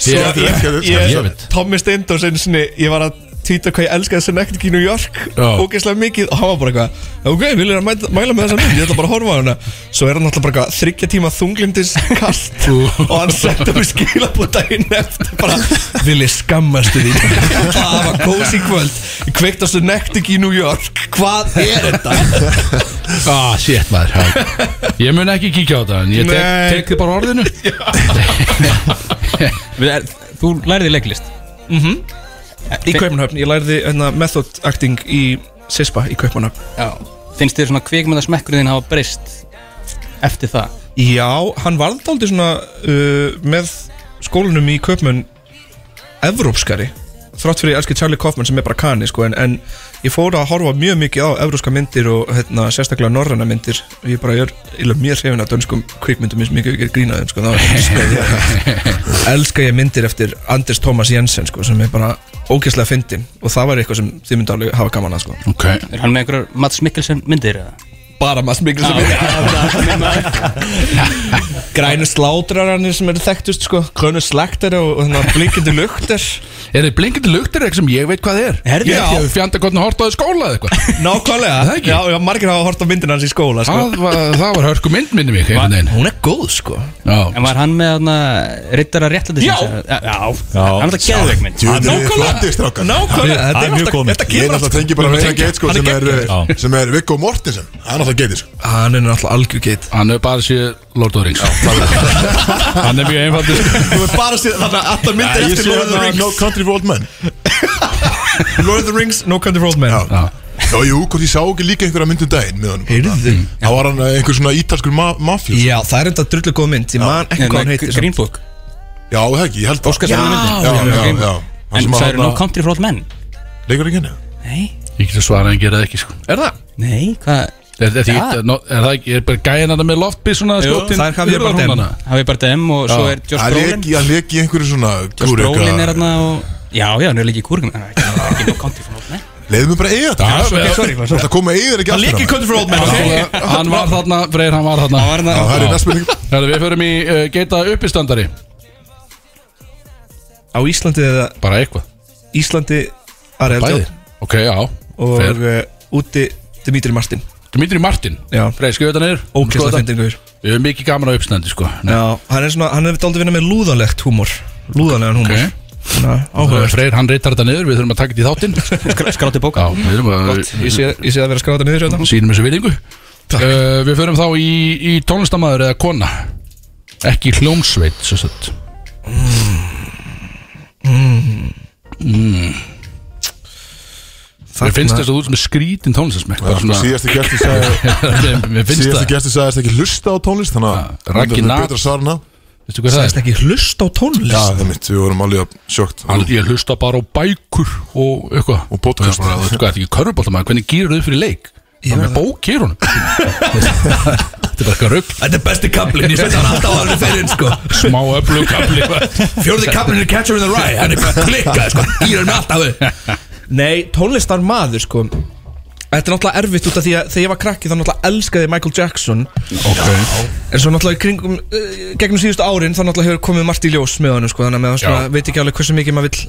Já, Ég-. Tommy Steindors einu sinni Ég var að tvíta hvað ég elskaði Synecdoche í New York. Ógeðslega mikið. Og hann var bara eitthvað Ok, vil ég að mæla, mæla með þessa mynd Ég ætla bara að horfa á hana. Svo er hann alltaf bara eitthvað Þryggja tíma þunglindis kast. Og hann setti mér skilabúð daginn eftir Bara Vil ég skammastu því Það var kósi kvöld Ég kveikt á Synecdoche í New York. Hvað er þetta? Ah, shit maður. Ég mun ekki kíkja á það En ég tek, tek þið bara orðinu. Þú læriði leiklist Í Kaupmannhöfn Ég lærði hérna, method acting í Sispa í Kaupmannhöfn Já Finnst þér svona kvikmynda smekkurinn hafa breyst eftir það? Já, hann varð aldrei svona uh, með skólanum í Kaupmann evrópskari þrátt fyrir ég elski Charlie Kaufman sem er bara kani sko, en, en ég fór að horfa mjög mikið á evrópska myndir og hérna, sérstaklega norræna myndir. Og ég bara er eiginlega mér hrifin að dönskum kvikmyndum eins og mikið ekki grínaðum sko, það var ekki speið elska ég myndir eftir Anders Thomas Jensen sko, sem er bara ógeðslega fyndin og það var eitthvað sem þið myndi alveg hafa gaman að sko. Ok. Er hann með einhverjar Mats Mikkelsen myndir eða? Bara maður smikl sem grænu slátrararnir sem eru þekktust sko, grönu slaktari og, og hérna blinkindi lukter. Er þið blinkandi luktir eitthvað sem ég veit hvað er? Herðu, Ég já. hef fjanda gott að horta á þau skóla eða eitthvað. Nákvæmlega, ekki? já, já, margir hafa hort á myndina hans í skóla sko. það, var, það var hörku mynd minni mig hún er góð sko. Já, En var hann með rittara réttlæti Já. Hann er það geðveik mynd þið nákvæmlega. er þetta er Ég er kemur við sko er sem er, er Viggo Mortensen. Hann er alltaf geit sko. Hann er náttúrulega algjör geit. Hann hefur bara séð Lord of the Rings. Hann er mjög einfaldur. Þú er bara séð þannig að allar myndir Ég eftir Lord of the Rings. No Country for Old Men. Lord of the Rings, No Country for Old Men. Já. Já. Jú, hvort ég sá ekki líka einhverja myndum daginn með honum. Heyrðu Það var hann einhver svona ítalskur ma mafjós Já, það er enda drullu góð mynd. Ég man ekki hvað hann heitir Green Book? Já, það ekki, ég held það. Óskarsson myndin Já, já, já. Hann En það eru hann no country for old men. Leikur ekki henni? Nei. Ég get að svara en gera það ekki sko. Er það? Nei, hvað Er, er, Ja. no, er það ekki, er bara gæðin að með loftbyssuna Jú, skotin það er Javier Bardem. húnana? Hafi bara dem og svo er Josh Brolin. leik í einhverju svona Josh Brolin er hérna og Já, já, hann er líka í kúrgum það er ekki no country for old men. Leiðum við bara eiga þetta. Já, Þú já. Sorry, ert að koma eiga ekki Hann líki aftur Country for Old Men ok? Hann var þarna, Freyr, hann var þarna. Það það er næst spurning. Herðu, Við förum í uh, geita uppistandari. Á Íslandi eða Bara eitthvað. Íslandi Ari Bæði. Ok, já. Uh, úti Dimitri Martin Dimitri Martin. Já. Freyr, skrifa þetta niður. Þetta. fyndingur Við höfum mikið gaman á uppstandi sko. Já, hann er svona Hann er dálítið vinna með lúðanlegt húmor. Lúðanlegan húmor. Ok. Svona áhugavert Freyr, hann reytar þetta niður Við þurfum að taka þetta í þáttinn. Skrátti bóka. Já, við þurfum að Ég sé, ég sé að vera skráta niður hérna. Sínum þessu virðingu. Uh, Við förum þá í, í tónlistamæður eða kona. Ekki hljómsveit svo sagt Mér finnst þess að þú ert með skrítin tónlistasmekk svona Síðasti gæsti sagði Mér finnst Síðasti það gæsti sagðist ekki hlusta á tónlist? Þannig að það er Nat. það. Sæðist er? ekki hlust á tónlist? Já, það er mitt, við vorum alveg sjókt Hann, ég hlusta bara á bækur og eitthvað. Og podcast. Þú veist hvað, þetta er ekki körfbóltamæður Hvernig gýrur þau fyrir leik? Það er með bók hér honum Þetta er bara eitthvað rugg Þetta er besti kaplinn, ég setja hann alltaf á hann fyrir sko. Smá öflugkabli Fjórði kaplinn er Catcher in the Rye Hann er bara klikkað sko. Írar með alltaf Nei, tónlistar maður sko Þetta er náttúrulega erfitt út af því að þegar ég var krakki þá náttúrulega elskaði Michael Jackson okay. En svo náttúrulega í kringum uh, gegnum síðustu árin þá náttúrulega hefur komið margt í ljós með hann sko Þannig að með það svona, Já. veit ekki alveg hversu mikið maður vill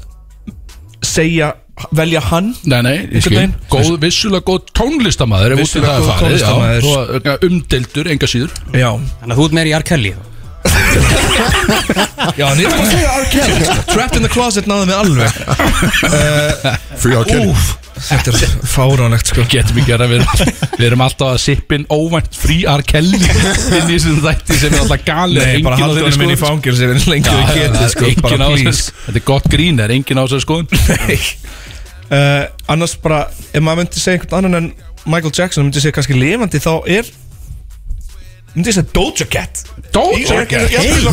segja, velja hann Nei, nei, ég skil veginn. góð, Vissulega góð tónlistamæður ef út í Vissulega góð tónlistarmaður. Umdeldur, enga síður Já, Þannig að þú ert meir í R. Kelly þá. Já, en ég er bara að segja R. Kelly sko. Trapped in the Closet náðu mig alveg. Free á Kelly. Úf, þetta er fáránlegt sko Getum ekki að við, við erum alltaf að sippin óvænt frí R. Kelly inn í þessum þætti sem er alltaf gali Nei, bara halda honum inn í fangir sem er lengur við getið sko engin Bara please. Þetta er gott grín, er engin á þess skoðun Nei. Uh, Annars bara, ef maður myndi segja einhvern annan en Michael Jackson myndi segja kannski lifandi þá er myndi ég segja Doja Cat Doja Cat Ég ætla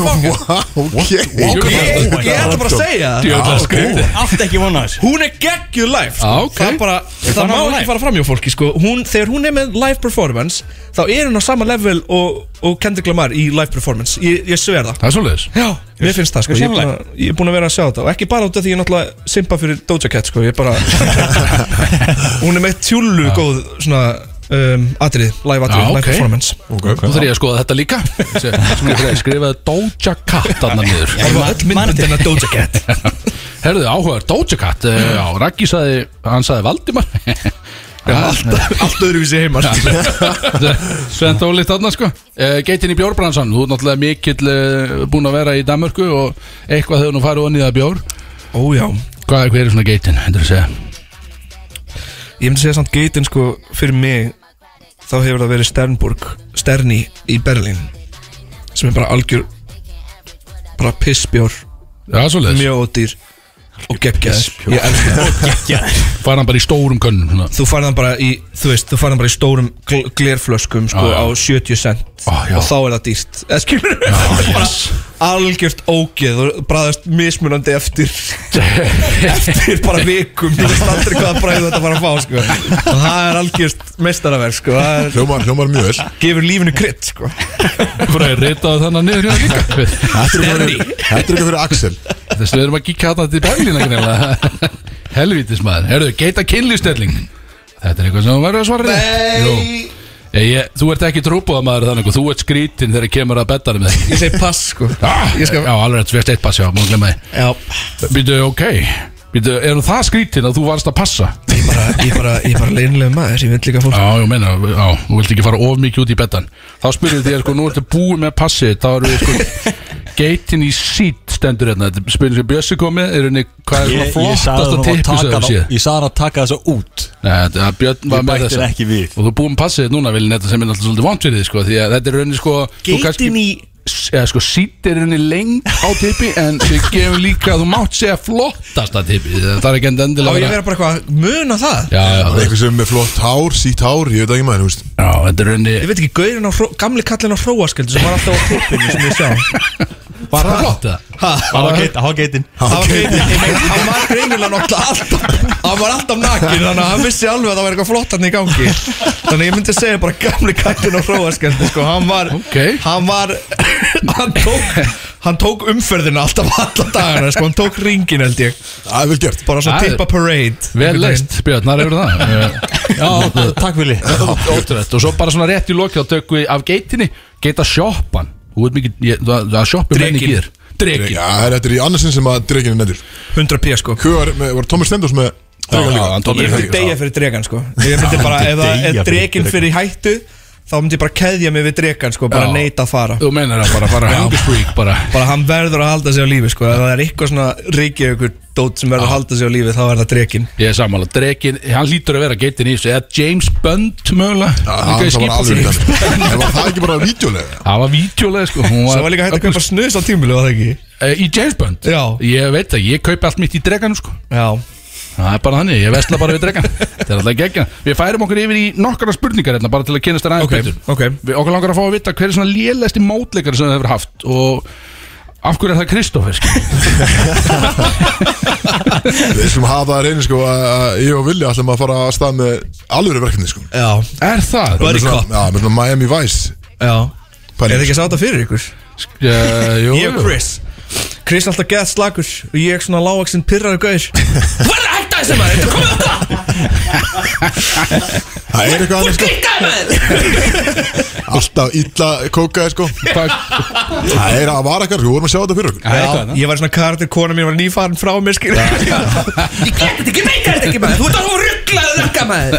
að bara að segja það. Skrítið. Allt ekki vona þess Hún er geggjuð live sko. Ah, ok. Það, er bara, það fara má ekki fara fram hjá fólki sko. hún, Þegar hún er með live performance Þá er hún á sama level og, og Kendrick Lamar í live performance Ég, ég sver það Það er svolítið Já, mér finnst það sko. Ég, er búin að- ég er búin að vera að sjá þetta Og ekki bara út af því ég náttúrulega simpa fyrir Doja Cat sko. Ég er bara Hún er með tjúlu góð svona um, atrið, live atrið, Já, live ok. performance. Nú þarf ég að skoða þetta líka. Skrifaði skrifaði Doja Cat þarna niður. Það var öll myndin að Doja Cat. Herðu, áhugaður, Doja Cat uh, Já, Raggi sagði, hann sagði Valdimar. Allt, allt öðruvísi heima. Svent ólíkt þarna sko. Uh, Geitin í bjórbransan, þú er náttúrulega mikill uh, búin að vera í Danmörku og eitthvað hefur nú farið onni það bjór. Ójá Hvað er, hver er svona geitin, hendur að segja Ég myndi segja samt geitin sko fyrir mig þá hefur það verið Sternburg Sterni í Berlín sem er bara algjör bara pissbjór, Já, svoleiðis mjög ódýr og geggjaður Ég elska það Fara hann bara í stórum könnum svona. Þú farið hann bara í, þú veist, þú farið hann bara í stórum gl glerflöskum sko Já, já. á 70 cent Á, já. og þá er það dýrt Eða skilur bara yes. Algjört ógeð og bræðast mismunandi eftir eftir bara vikum. Þú veist aldrei hvaða bræð þetta fara að fá sko. Og það er algjört meistaraverk sko. Hljómar, hljómar mjög vel. Gefur lífinu krydd sko. Bara ég ritaði þannig niður hérna líka. Þetta er er fyrir Axel. Þess við erum að kíkja hérna til greinlega. Helvítis maður. Herðu, geita kynlýfstelling Þetta er eitthvað sem verður að svara. Jú. Ég, ég, Þú ert ekki trúbúða maður þannig og Þú ert skrítin þegar kemur að beddari með þig. Ég segi pass sko. Ah, Ég skal- Já, alveg rétt, svist eitt pass, já, múin glemma já. Býtu, ok. Býtu, er það skrítin að þú varst að passa? ég bara, ég bara, ég bara leinlega maður ég vil líka fólk. Já, ég meina, já, þú vilt ekki fara of mikið út í beddan. Þá spyrir að sko, nú ertu búið með passið Þá eru við sko Geitin í sít stendur hérna. Þetta spyrir sem Bjössi komið Er henni, hvað er Ég, svona ég hann að tippi þú það séð? Ég sagði hann að taka þessu út. Nei, þetta er Björn var Ég með þess Og þú er búið með passið núna, Vilin, þetta sem er alltaf svolítið vant fyrir því, sko Því að þetta er rauninni, sko geitin í eða sko sýttir henni lengt á tippi en við gefum líka þú mátt segja flottasta tippi það er ekki endilega ég að vera bara eitthvað að muna það. Já, já, er eitthvað sem með flott hár, sítt hár, ég veit ekki maður, já, er henni Ég veit ekki, gaurin á gamli kallin á hróasköldu sem var alltaf á tippinu sem ég sjá Var það flott það? Það var geitin Það var geitin, hann var greinilega náttúrulega alltaf Hann var alltaf nakin, þannig að hann vissi alveg að það var eitthvað flott hann í gangi. Þannig að ég myndi segja bara gamli kallin á hróasköldu sko, hann var, hann var Hann tók, hann tók umferðina alltaf alla dagana, sko, hann tók ringin held ég. Það er vel gert. Bara svona tippa parade Vel leist, Björn, það er það? Eh, Já, takk Vili Ótrúlegt. Og svo bara svona rétt í lokið á tökku af geitinni. Geita sjoppan Þú veit mikið, ég- það það shoppum menni Drekinn. gýr Drekin Já, það er- þetta er í annarsinn sem að drekinn er nefndir 100 p sko. Hvað var, var Tómi Stendos með drekan já, líka? hann tók Ég myndi deyja fyrir dregan sko. Ég myndi bara, ef, það- fyrir dregin fyrir hættu Þá myndi ég bara keðja mig við dregan sko Bara Já. neita að fara. Þú meinar það bara, bara hunger freak bara. Bara hann verður að halda sig á lífi sko. Ef það er eitthvað svona reykja ykkur dót sem verður að halda sig á lífi Þá er það dregin Ég er sammála, Drekin, hann lítur að vera geitin í þessu. Eða James Bond mögulega? Já, Líka í það var alveg skipasík. þannig En var það ekki bara vídeolega? Það var vídeolega sko. Hún Svo var líka hægt að kaupa snus á tímulu var það ekki? Eh, Í James Bond? Já. Ég veit það, ég kaupi allt mitt í dreganum sko. Já Það er bara þannig, ég vesla bara við dregan Það er alltaf geggja Við færum okkur yfir í nokkara spurningar hérna Bara til að kynast þér aðeins Ok, betur. ok. Við okkur langar að fá að vita hver er svona lélæsti mótleikari sem það hefur haft Og af hverju er það Kristófer skilur? Við skulum hafa það að reyni sko að ég og Vilja ætlum að fara að stað með alvöru verkefni sko. Já. Er það? Með svona-. Já, með svona Miami Vice. Já. Pæling. Er það ekki að sáta fyrir ykkur? Uh, jú, Ég og Chris. Chris alltaf gett slagur Og ég svona lágvaksinn pyrraður gaur. Hvað er að hætta þessu maður? Þetta komið þetta Það er eitthvað annað sko. Alltaf illa kókaði sko. Það er að var eitthvað, við vorum að sjá þetta fyrir okkur. Ég var svona karakter, kona mín var nýfarin frá mér skil Ég get þetta ekki, meika þetta ekki maður. Þú ert að rugglaðu rakka maður.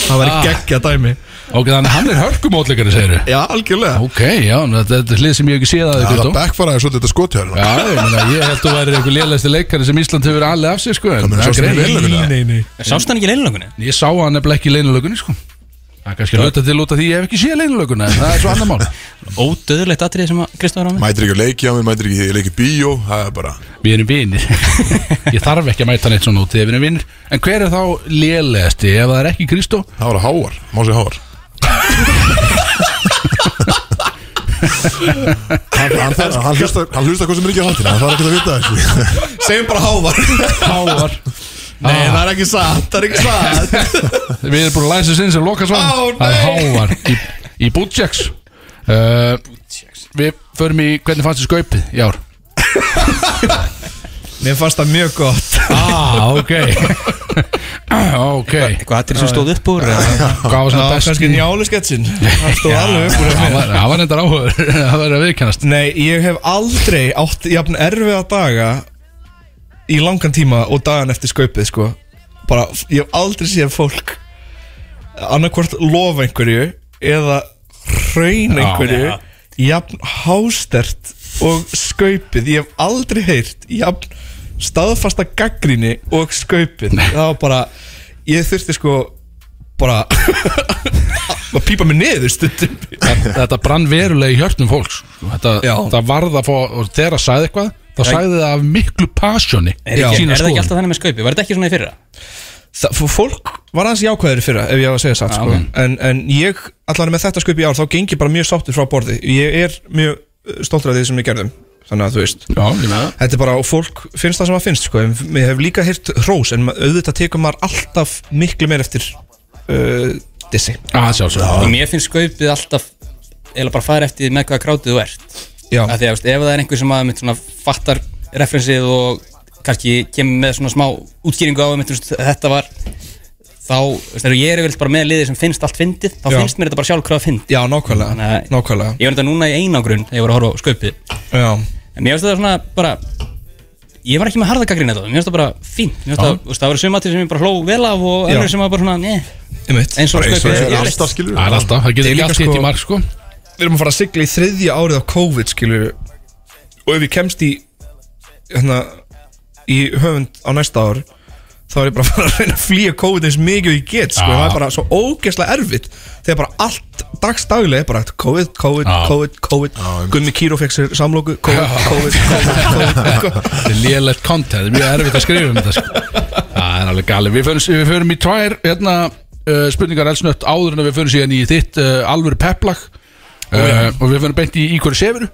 Það var í geggja dæmi Ok, þannig að hann er hörkumótleikari, segir Já, algjörlega. Ok, já, þetta þetta er hlið sem ég hef ekki séð að Það þið er að Kristó backfaraði svolítið þetta skotjörn Já, ég meina, ég held að væri einhver lélæsti leikari sem Ísland hefur alveg af sig, sko en meina, það er sástu greið hann í vel. leynilögunni? Nei, nei Sást hann ekki í leinlökunni? Ég sá hann nefnilega ekki í leinulögunni, sko. Það er kannski að hluta til út af því ég hef ekki séð leinulögunni en það er svo annar mál. Ódöðulegt atrið sem að Kristofur á með. Mætir ekki að leiki á mér, mætir ekki að leiki bíó Það er bara Við erum vinir. Ég þarf ekki að mæta neitt svona út þegar við erum vinir. En hver er þá lélegasti ef það er ekki Kristó? Það var að háar, má sér háar Hann, hann, hann, hann hlusta hann hlusta hvað sem er ekki á haldina Það er ekki að vita þessu Segjum bara hávar. Hávar. Nei, það er ekki satt, það er ekki satt. Við erum búin að læsa sinn sem loka Ó, svann Það er nei. hávar í, í Bútsjaks uh, Við förum í hvernig fannst þið skaupið í ár? Mér fannst það mjög gott Ah, ok. Ok. Eitthvað atrið sem stóð upp úr Já, kannski njálu sketsin Það stóð alveg upp úr Það var- endar áhugur Það var að viðkennast. Nei, ég hef aldrei átt jafn erfiða daga í langan tíma og dagan eftir skaupið sko. Bara, ég hef aldrei séð fólk annarkvort lofa einhverju eða hraun einhverju já. jafn hástert og skaupið. Ég hef aldrei heyrt jafn staðfasta gaggrinni og skaupið það var bara ég þurfti sko bara að pípa mig niður stundum Þetta brann verulega í hjörtum fólks sko. Þetta, Já. þetta varð að það sagði eitthvað þá sagði það af miklu pasjoni Er, ekki, er það ekki alltaf þannig með skaupi? Var þetta ekki svona í fyrra? Það, fólk var aðeins jákvæður fyrra ef ég á að segja satt Já, sko. ok. en, en ég, allan með þetta skup í ár þá gengi bara mjög sáttur frá borði ég er mjög uh, stoltur af því sem við gerðum þannig að þú veist Já, Þetta er bara, og fólk finnst það sem það finnst sko. en Mér hef líka heyrt hrós En auðvitað tekur maður alltaf miklu meir eftir uh, Dissi. Ah, sjálfsög Mér finnst skaupið alltaf eða bara fara eftir með hvaða krátið þú ert. Já, að því að veist, ef það er einhver sem að mynd, svona, fattar referensið og kannski kemur með svona smá útskýringu á mynd, veist, þetta var þá, veist, þegar ég er yfirleitt bara með liðið sem finnst allt fyndið, þá Já. finnst mér þetta bara sjálfkrafa fyndið. Já nákvæmlega, að- nákvæmlega. Ég var þetta núna í einangrun þegar ég var að horfa á skaupið. Já, en mér finnst þetta svona bara ég var ekki með harðagagrinn þetta, mér finnst þetta bara fínt. Mér finnst það, veist, það var sumatir sem ég bara hló vel af og önnur sem var bara svona, ne, eins og og skaupið er alltaf skilur Það er alltaf, það getur ekki líka allt hitt sko- í mark sko. Við erum að fara að sigla í þriðja árið á COVID skilur Og ef ég kemst í hérna, Í höfund á næsta ár Þá er ég bara að fara að reyna að flýja COVID eins mikið og ég get sko. Það er bara svo ógeðslega erfitt Þegar bara allt dagstaglega bara COVID, COVID, Já. COVID, COVID einmitt. Gummi Kíró fekk sér samlóku COVID, COVID, COVID, COVID eitthvað. Þetta er lélegt content, það er mjög erfitt að skrifa um þetta sko. Það er alveg gali Við förum, við förum í tvær hérna, uh, spurningar elsnött áður en við förum síðan í þitt uh, alvöru peplag uh, og við förum beint í í hverju sefuru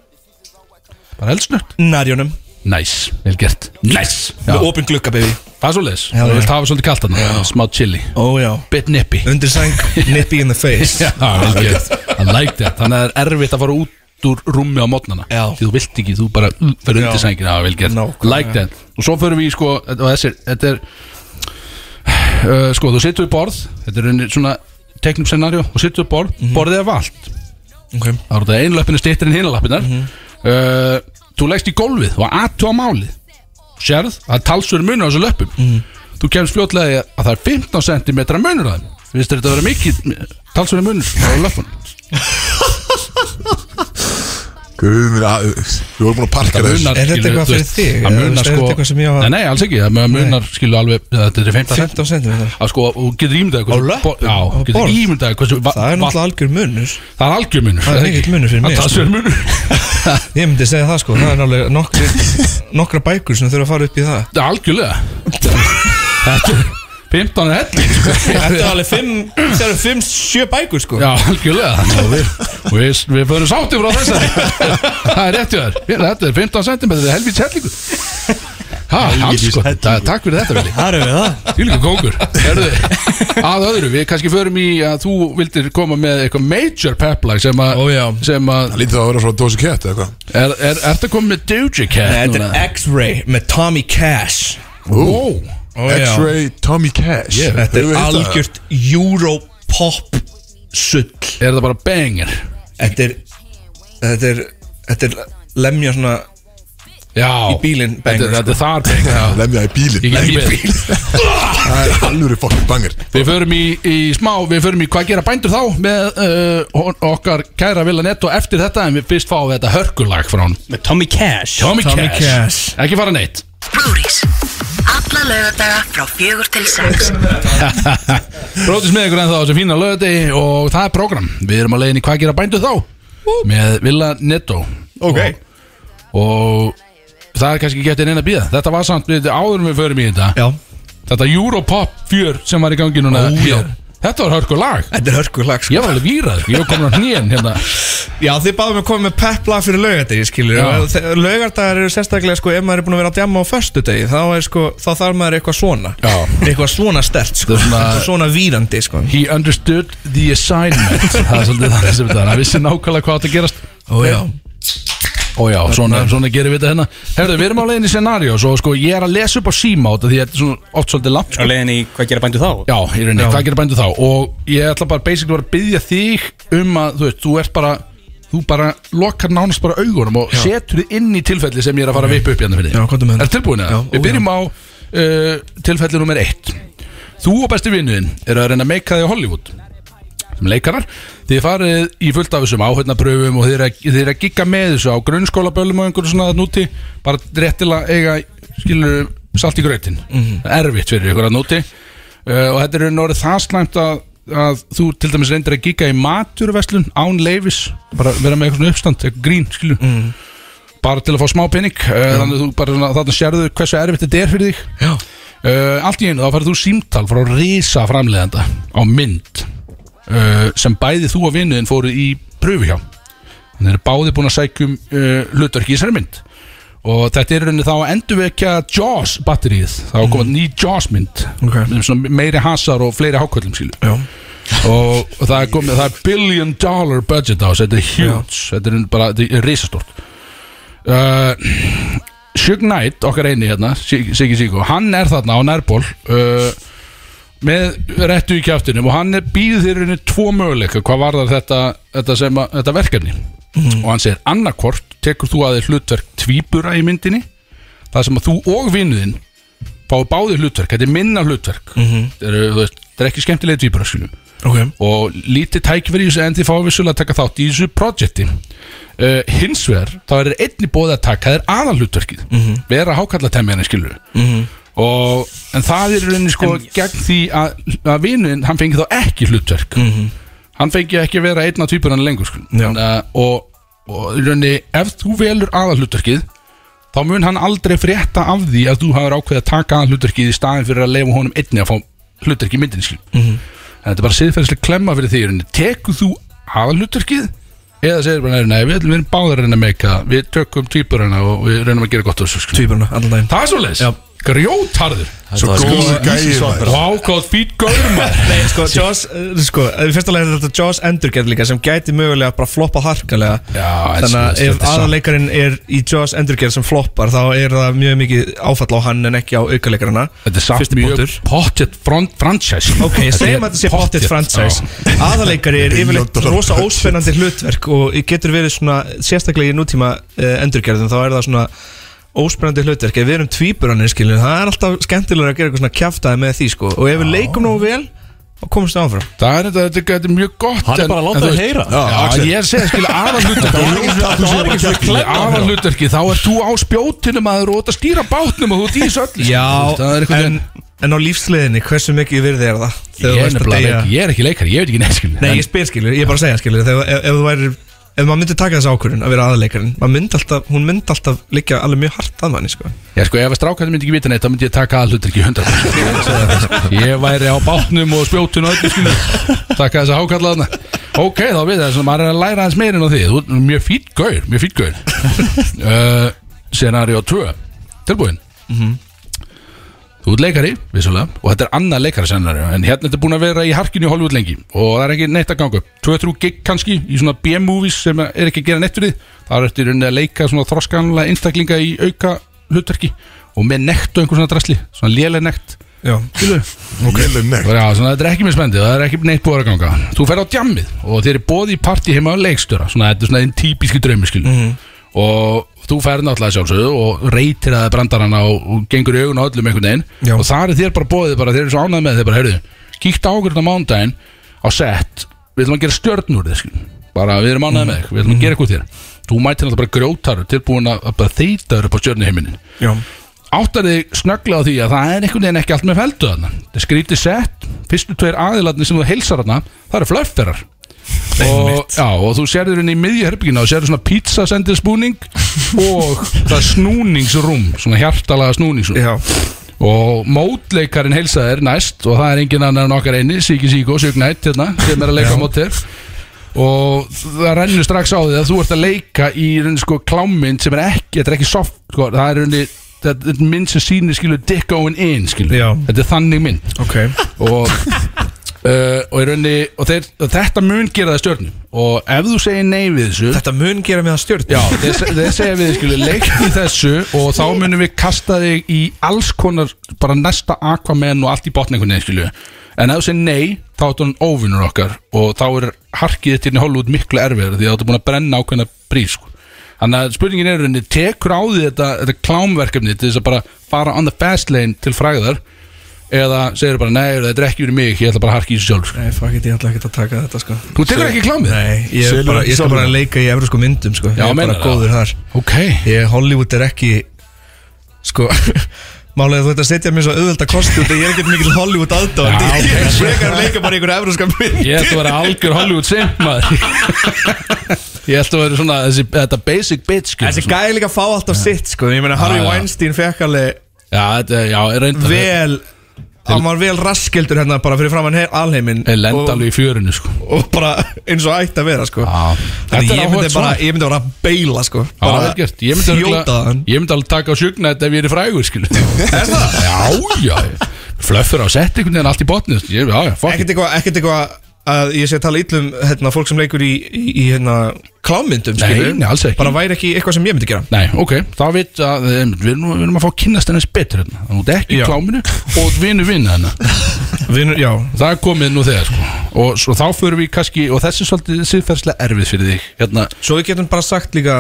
Bara elsnött Nærjónum Næs, vel gert. Næs Með opin glugga, baby. Það er svo leis Já, Þú vilt hafa svolítið kalt þarna. Smá chili. Ó já. Bit nippy. Undir sæng, nippy in the face. Já, vel gert. I like that. Þannig að það er erfitt að fara út úr rúmi á mótnana. Því þú vilt ekki, þú bara uh, fyrir undir Já. sængina. Já, vel gert. Nákvæmlega. Like that. Og svo förum við í sko og þessir, Þetta er uh, Sko, þú sittur við borð. Þetta er einu svona teknum scenario. Og sittur við borð. Borðið er vald Ok. Það er þetta einu löppinu stýttir en hina löppinar uh, Þú leggst í gólfið og aðtú á málið. Sérð, það er talsverður munur á þessu löppum. Þú kemst fljótlega að það er 15 cm munur á þeim. Finnst þetta að vera mikið talsverður munur á löppunum Guð minn að Við vorum búin að parka þess munar, Er þetta eitthvað fyrir þig? Það Eða, munar er sko þetta eitthvað sem ég á að- Nei, nei, alls ekki Það munar, skilu alveg Þetta er 15 cm 15 cm að sko, og getur ímyndað Á löppum? Já, Á getur borð? ímyndað hversu va- Það er náttúrulega algjör munur. Það er algjör munur Það er mikill munur fyrir mig, Það er sko. talsverður munur. Ég myndi segja það sko. Það er náttúrulega nokkri, nokkra bækur sem þurfa að fara upp í það. Það er algjörlega er 15 er helling sko. Þetta er alveg 5 Það eru 5-7 bækur sko. Já, algjörlega. Og við, við, við förum sátti frá þessari. Það er rétt hjá þér. Þetta er 15 cm, þetta er helvits hellingur. Ha, hans sko Ta- Takk fyrir þetta, Vili. Það er við það Því líka kókur að öðru, við kannski förum í að þú vildir koma með eitthvað major peplag sem að að Það lítið það að vera frá Doja Cat eða eitthvað er, er, Ertu að koma með Doja Cat Nei, Þetta er X-Ray með Tommy Cash. Ó, Já. X-Ray Tommy Cash Yeah. Þetta er algjört Europop sull er það bara banger Þetta er Þetta er Þetta er lemja svona Já Í bílinn Þetta, banger, þetta er þar banger. Lemja í bílinn. Það er alveg fucking banger Við förum í, í smá, við förum í hvað gera bændur þá með uh, okkar kæra Villa Netto eftir þetta en við fyrst fáum við þetta hörkulag frá hann Með Tommy Cash Tommy, Tommy Cash. Cash. Ekki fara neitt Brúris Alla laugardaga frá fjögur til sex. Bróðis með ykkur en þá þessu fína lögði og það er program. Við erum að leiðin í hvað gera bændur þá? Með Villa Netto. Ok. Og það er kannski einn að býða Þetta var samt, áður en við förum í þetta. Já. Þetta Europop fjör sem var í gangi núna Ó, já. Þetta var hörku lag. Þetta er hörkulag sko. Ég var alveg výrað, ég var komin á hnén hérna. Já, þið báðum að koma með pepplag fyrir laugardegi, skilur. Laugardagar eru sérstaklega, sko, ef maður er búin að vera að djamma á föstudegi þá, er, sko, þá þarf maður eitthvað svona. Já. Eitthvað svona stert, sko. Það svona- svona vírandi, sko. He understood the assignment. Það er svolítið það sem þetta er. Hann vissi nákvæmlega hvað að gerast. Ó, já Ó já, svona, svona gerum við þetta hérna. Herðu, við erum á leiðin í scenarios og sko ég er að lesa upp á síma át því að þetta er svona oft svolítið langt Á sko. leiðin í hvað gera bændu þá? Já, í rauninni, hvað gerir bændu þá? Og ég ætla bara basically bara að byggja þig um að, þú veist, þú ert bara þú bara lokar nánast bara augunum og setur þið inn í tilfelli sem ég er að fara að vipa upp hérna fyrir Já, með Er það. tilbúin Já, að? ó, Við byrjum á uh, tilfelli nummer eitt. Þú og besti vinnuðinn eru að reyna að meika þig á Hollywood sem leikarar. Þið farið í fullt af þessum áhörnapröfum og þið eru að, gigga með þessu á grunnskólaböllum og einhverju svona núti bara rétt til að eiga skilur salt í grötin Mhm. erfitt fyrir ykkur að núti uh, og þetta er orðið það slæmt að, að þú til dæmis reyndir að gigga í maturverslun án leifis bara vera með eitthvað svona uppstand, eitthvað grín skilur Mhm. bara til að fá smá pening. Uh, þannig að þú bara svona, þarna sérðu hversu erfitt þetta er fyrir þig. Uh, allt í einu þá farið þú símtal frá risa framleiðanda á mynd uh, sem bæði þú og vinnuðin fóru í pröfu hjá. Þannig eru báði búin að sækjum uh, hlutverki í þessari mynd. Og þetta er rauninni þá að endurvekja JAWS batterið, þá er komað ný JAWS mynd. Ok. með svona meiri hasar og fleiri hákvöldum Já. Og, og það er komið, það er billion dollar budget á þetta er huge. Þetta er bara, þetta er risastort uh, Shug Knight okkar eini hérna, Sig- Siggi Siggo hann er þarna á nærból. Uh, með réttu í kjáttinum og hann er býð þér tvo möguleika hvað var það þetta, þetta, sem að, þetta verkefni. Og hann segir annarkvort tekur þú að þér hlutverk tvíbura í myndinni það sem að þú og vinnuðinn fái báði hlutverk, þetta er minna hlutverk. Þetta er, þú veist, þetta er ekki skemmtilega tvíbura skilum Ok. Og lítið tækifæri í þessu en þið fáið vissulega að taka þátt í þessu projekti. Uh, hins vegar þá er einni bóðið að taka þér aðalhlutverkið. Vera hákallatemjani skilur -hmm. Og en það er í rauninni sko gegn því að, að vinuðin hann fengi þá ekki hlutverk hann fengi ekki að vera einn af tvíburana lengur sko. Já. Þannig að- og, og í rauninni ef þú velur aðalhlutverkið þá mun hann aldrei frétta af því að þú hafur ákveðið að taka aðalhlutverkið í staðin fyrir að leifa honum einni að fá hlutverkið í myndinni skil Mhm. en þetta er bara siðferðislega klemma fyrir því í rauninni. tekur þú aðalhlutverkið eða segir bara nei, við ætlum við erum báðir að reyna að meika við tökum tvíburana og við reynum að gera gott á þessu skil. Tvíburana, allan daginn það er svo leis, grjótarður Svo góður gæði maður. og ákváð fít gaurmar Nei, sko, Jaws, uh, sko, í fyrsta lega er þetta Jaws endurgerð líka sem gæti mögulega bara floppa harkalega. Já, Þannig að ef aðaleikarin er í Jaws endurgerð sem floppar þá er það mjög mikið áfall á hann en ekki á aukalekarana Þetta er samt Fyrsti mjög punktur. pottet front franchise. Ok, segjum að þetta sé pottet franchise. Aðaleikari er yfirleitt rosa óspennandi hlutverk og getur verið svona, sérstaklega í nútíma uh, endurgerðum, þá er það svona óspennandi hlutverk, ef við erum tvíburanir skiljum, það er alltaf skemmtilega að gera eitthvað svona kjaftaði með því sko, og ef við leikum nógu vel þá komumst áfram. Það er þetta, þetta, er mjög gott Hann er en- bara að láta þú veist- heyra. Já, ég er að segja, skilja, aðalhlutverki Aðalhlutverki, þá ert þú á spjótinu maður og ert að stýra bátnum og þú ert í öllu Já, það er eitthvað en, en á lífsliðinni, hversu mikið virði er það? Þegar Ég þú er að er ekki leikari, ég veit ekki neitt skilja Nei, ég spyr skilur, ég er bara að segja ef, ef þú væri Ef maður myndi taka þessu ákvörðun að vera aðleikarinn myndi alltaf, Hún myndi alltaf liggja alveg mjög hart að manni sko. Já, sko, ef að strákæði myndi ekki vita neitt, þá myndi ég taka aðalhlutverki 100% Ég væri á bátnum og spjótinu og öllu skilja Taka þess að hákalla þarna. Ok, þá við það, maður er að læra hans meirinn á því. Þú ert mjög fýtt gaur, mjög fýtt gaur. Uh, Scenario 2 Tilbúin Þú ert leikari, vissulega Og þetta er annað leikari scenario En hérna er þetta búin að vera í harkinu í Hollywood lengi Og það er ekki neitt að ganga upp. 2-3 gig kannski í svona B-movies sem er ekki að gera neitt fyrir því Það er eftir rauninni að leika svona þroskanlega einstaklinga í auka hlutverki Og með nekt og einhver svona drasli Svona léleg nekt. Já, Skilu Léleg nekt. Já, svona þetta er ekki með spendið Það er ekki neitt búið að ganga. Þú fer á djammið og þeir eru bóði í partí heima á leikstöra Svona þetta er svona Og þú fer náttúrulega sjálfsögðu Og reytir að brandarana og, og gengur í augun á öllum einhvern veginn. Já. Og það er þér bara bóðið bara Þeir eru svo ánægð með þeir bara, heyrðu Kíkt á okkur þetta mándaginn á set Við ætlum að gera stjörn úr þér Bara við erum ánægð með þig Við ætlum að gera eitthvað þér. Þú mætir náttúrulega bara grjótarur Tilbúin að, bara þeita þér upp á stjörnuheiminin já, áttar þig snögglega á því að það er einhvern veginn ekki allt með feldu þarna. Það er skrítið sett, fyrstu tveir aðilarnir sem þú heilsar þarna, það eru flöfferar og, já, og þú sérður inn í miðjuherbyggina og sérður svona pizzasendir spúning og það er snúningsrúm svona hjartalaga snúningsrúm. Já. og mótleikarinn heilsað er næst og það er engin annar en okkar eini Siki Siko, Sugnætt hérna, sem er að leika mót þér og það rennur strax á því að þú ert að leika í rauninni sko klámynd sem er ekki, þetta er ekki soft sko, það er rauninni þetta er mynd sem sýnir skilu dick going in skilu, Já. þetta er þannig mynd. Ok. Og uh, og, í rauninni, og, þeir, og þetta mun gera það stjörnum og ef þú segir nei við þessu Þetta mun gera mig að stjórn Já, þeir, þeir segja við skilu leikni þessu og þá munum við kasta þig í alls konar bara næsta Aquaman og allt í botn einhvern veginn skilu en ef þú segir nei, þá er hann óvinnur okkar og þá er harkið þitt hérna í Hollywood miklu erfiðar því að þú ert búin að brenna ákveðna brís sko. Þannig að spurningin er tekur á því þetta, þetta klámverkefni til þess að bara fara on the fast lane til fræðar eða segir bara, nei, þetta er ekki verið mig ég ætla bara að harki í þessu sjálf sko. Nei, fuck it, ég ætla ekki að taka þetta sko Þú tekur ekki klámið? Nei, ég, er Selur bara, ég skal sjálfur. bara leika í evrósku myndum sko Já, Ég er bara meinar það? góður þar Ok, Ég, Hollywood er ekki Sko Málega þú ert að setja mér svo auðvelda kosti út að Ég er ekkert mikil Hollywood aðdáð Já, ok. Ég er frekar að leika bara í einhverju evróska mynd Ég ætla að vera algjör Hollywood simp maður Ég ætla að vera svona þessi, þetta basic bitch skilur, Þessi svona. gæði líka fá alltaf sitt sko Ég meina Harvey Já, já. Weinstein fekk alveg Já, þetta, já, reyndar vel Hann var vel raskildur hérna bara fyrir framann he- alheiminn Ég lenda alveg í fjörinu sko. og bara eins og ætti að vera sko. Já, Þannig þetta er ég myndi áhugað bara, svar. ég myndi bara að beila sko. Já, Bara vel gert. Ég myndi þjóta örugglega- hann. Ég myndi alveg taka á sjugna þetta ef ég er frægur skilu Er það? Já, já. Flöffur á sett einhvern veginn allt í botni Já, já, fuck Ekkert it. eitthvað, ekkert eitthvað að ég sé að tala ítlum hérna, fólk sem leikur í, í, í hérna, klámyndum Nei, skilur. nei, alls ekki. Bara væri ekki eitthvað sem ég myndi gera. Nei, ok, þá veit að eh, við erum, við erum að fá að kynnast hennes betur hérna. Þannig að ekki í Já. kláminu og vinnu vinna hennar. Vinur, Já, Það er komið nú þegar sko. Og svo þá förum við kannski Og þessi er svolítið siðferðslega erfið fyrir þig Hérna, svo við getum bara sagt líka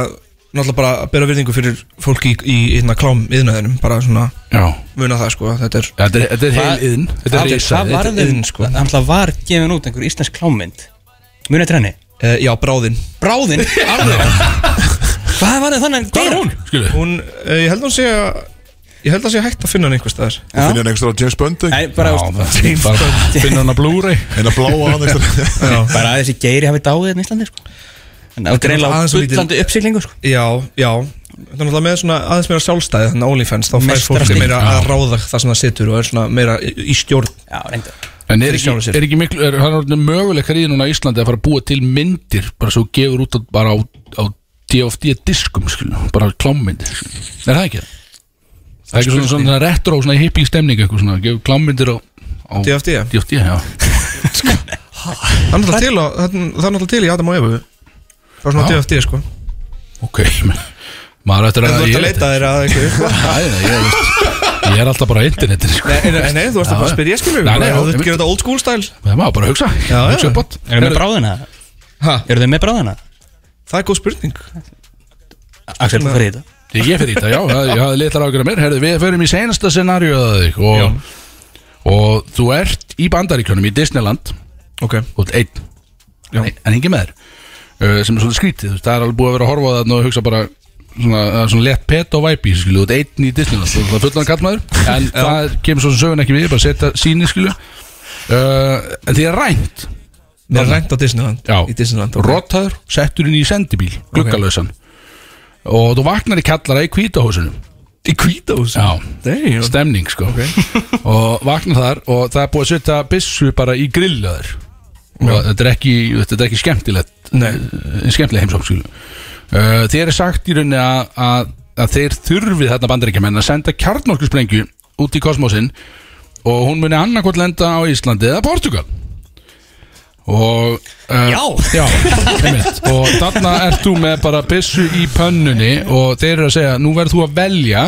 Náttúrulega bara að bera virðingu fyrir fólki í, í hérna, klám yðnaðinum Bara svona já. muna það sko Þetta er Þetta er, þetta er heil yðn Þetta er Hvað risaði var þetta iðn, sko. það náttúrulega var gefin út einhver íslensk klámynd? Munið eftir henni? Uh, Já, bráðin. Bráðin, alveg? Hvað var það þannig Hvað er hún? Skilu Hún, uh, ég held hún sé að Ég held að sé hægt að finna hann einhver staðar. Þú finnir hann einhverstað á James Bond Nei, ekki? bara, Já, það- bara Finnur hann að Blu-ray. Eina bláa hann einhverstað bara að þessi geiri hafi dáið í Íslandi sko. En það var greinlega aðeins svo lítið- bullandi uppsiglingu sko. Já, já. Þetta er náttúrulega með svona aðeins meira sjálfstæði Þannig að OnlyFans, þá fær fólk meira að ráða það sem það situr Og er svona meira í stjórn. Já, reyndar. En er ekki, er ekki miklu, er, hann er möguleikar í núna í Íslandi að fara að búa til myndir bara svo gefur út bara á, á DFD diskum, skilu, bara klámmyndir skilu. Er það ekki? Það? Það er ekki svona, svona retro, svona hippie stemning eitthvað svona, gefur klámmyndir á, á DFD DFD, já. Það er náttúrulega til, á- það er náttúrulega til í Adam og Evu Það er svona. DFD sko. Ok, maður ættir En að þú ert ég að leita þér að eitthvað ég, er alltaf bara á internetinu sko. Nei, nei, þú varst að bara spyrja, ég skilur Nei, nei, Þú ert að gera þetta old school style. Það má bara hugsa, hugsa átt Erum við með bráðina? Ha, Eru þið með bráðina? það er góð spurning. Axel, þú fyrir í þetta. Ég fyrir í þetta, já, ég hafði litlar ágjörða mér. Herðu, við förum í senasta scenarióða þig og, og þú ert í bandaríkjunum í Disneyland. Ok, og einn. Já. en, en ekki með þér sem er svona skrítið, það er alveg búið að vera að horfa á það og hugsa bara svona, það er svona lett pet og væpi, skilu, þú ert einn í Disneyland það er fullan kallmaður, en það kemur svo sem sögun ekki við, bara setja síni, skilu uh, en því er rænt. Mér er rænt á Disneyland Disneyland, ok. rotaður, settur inn í sendibíl gluggalösan og þú vaknar í kallara í kvítahúsinu Í kvítahús Já, Damn. Stemning sko. Og vaknar þar og það er búið að setja byssu bara í grillaður. Og þetta er ekki, þetta er ekki skemmtilegt skemmtileg heimsókn skilu uh, þér er sagt í rauninni að, að, að þeir þurfið þarna bandaríkjumenn að senda kjarnorkusprengju út í kosmosin og hún muni annarkvæmt lenda á Íslandi eða Portugal. Og uh, Já. já og þarna ert þú með bara byssu í pönnunni og þeir eru að segja nú verður þú að velja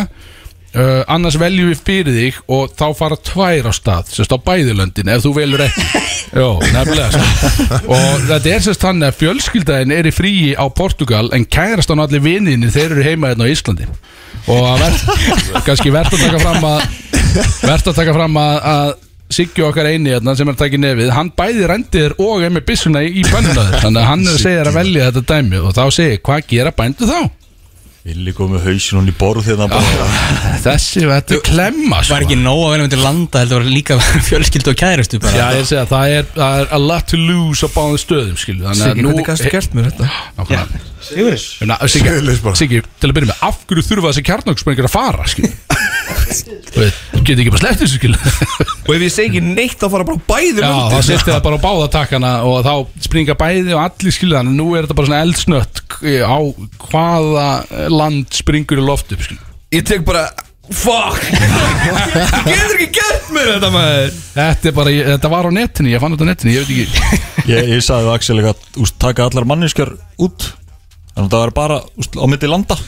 uh, annars veljum við fyrir þig og þá fara tvær á stað sérst á bæðilöndin ef þú velur ekki. Jó, nefnilega sko. og þetta er sérst þannig að fjölskyldaðin er í fríi á Portugal en kærast án allir vininni þeir eru heima hérna á Íslandi. Og að verð, kannski verðt að taka fram að verðt að taka fram að, að Siggi okkar eini hérna sem er að taka í nefið hann bæði rændir og er með byssuna í pönnunaður þannig að hann þér að velja þetta dæmi og þá segir hvað gera bændu þá Villi komið hausin hún í borð þegar hann bara þessi, þetta er klemma sko. Var ekki nóg að vera með til landa Þetta var líka fjölskyldu og kæristu bara Já, ég að segja, það er, það er a lot to lose á báðum stöðum, skilu Þannig Siggi, hvernig gæstu gert mér þetta? Nákvæmlega. Sigurður? Na, Siggi, til að byrja með, af hverju þurfa þessi kjarnokksprengir að fara, skilu Þú geti ekki bara sleppt þessu, skilu Og ef ég segi ekki neitt þá fara bara bæði Já, þá setja það bara á báða takkana og þá springa bæði og allir skilu þannig nú er þetta bara svona eldsnött á hvaða land springur í loft upp, skilu Ég tek bara Fuck! Þú getur ekki gert mér þetta maður. Þetta er bara, ég, þetta var á netinu, ég fann þetta á netinu, ég veit ekki. Ég, ég sagði við Axel eitthvað úst, taka allar manninskjar út Þannig að það var bara úst, á milli landa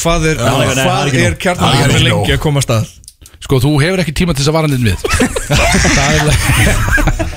Hvað er, nei, nei, það er hvað ekki er nóg. kjarnar Það er ekki lengi nóg. að koma að? Sko, þú hefur ekki tíma til þess að vara nýtt við Það er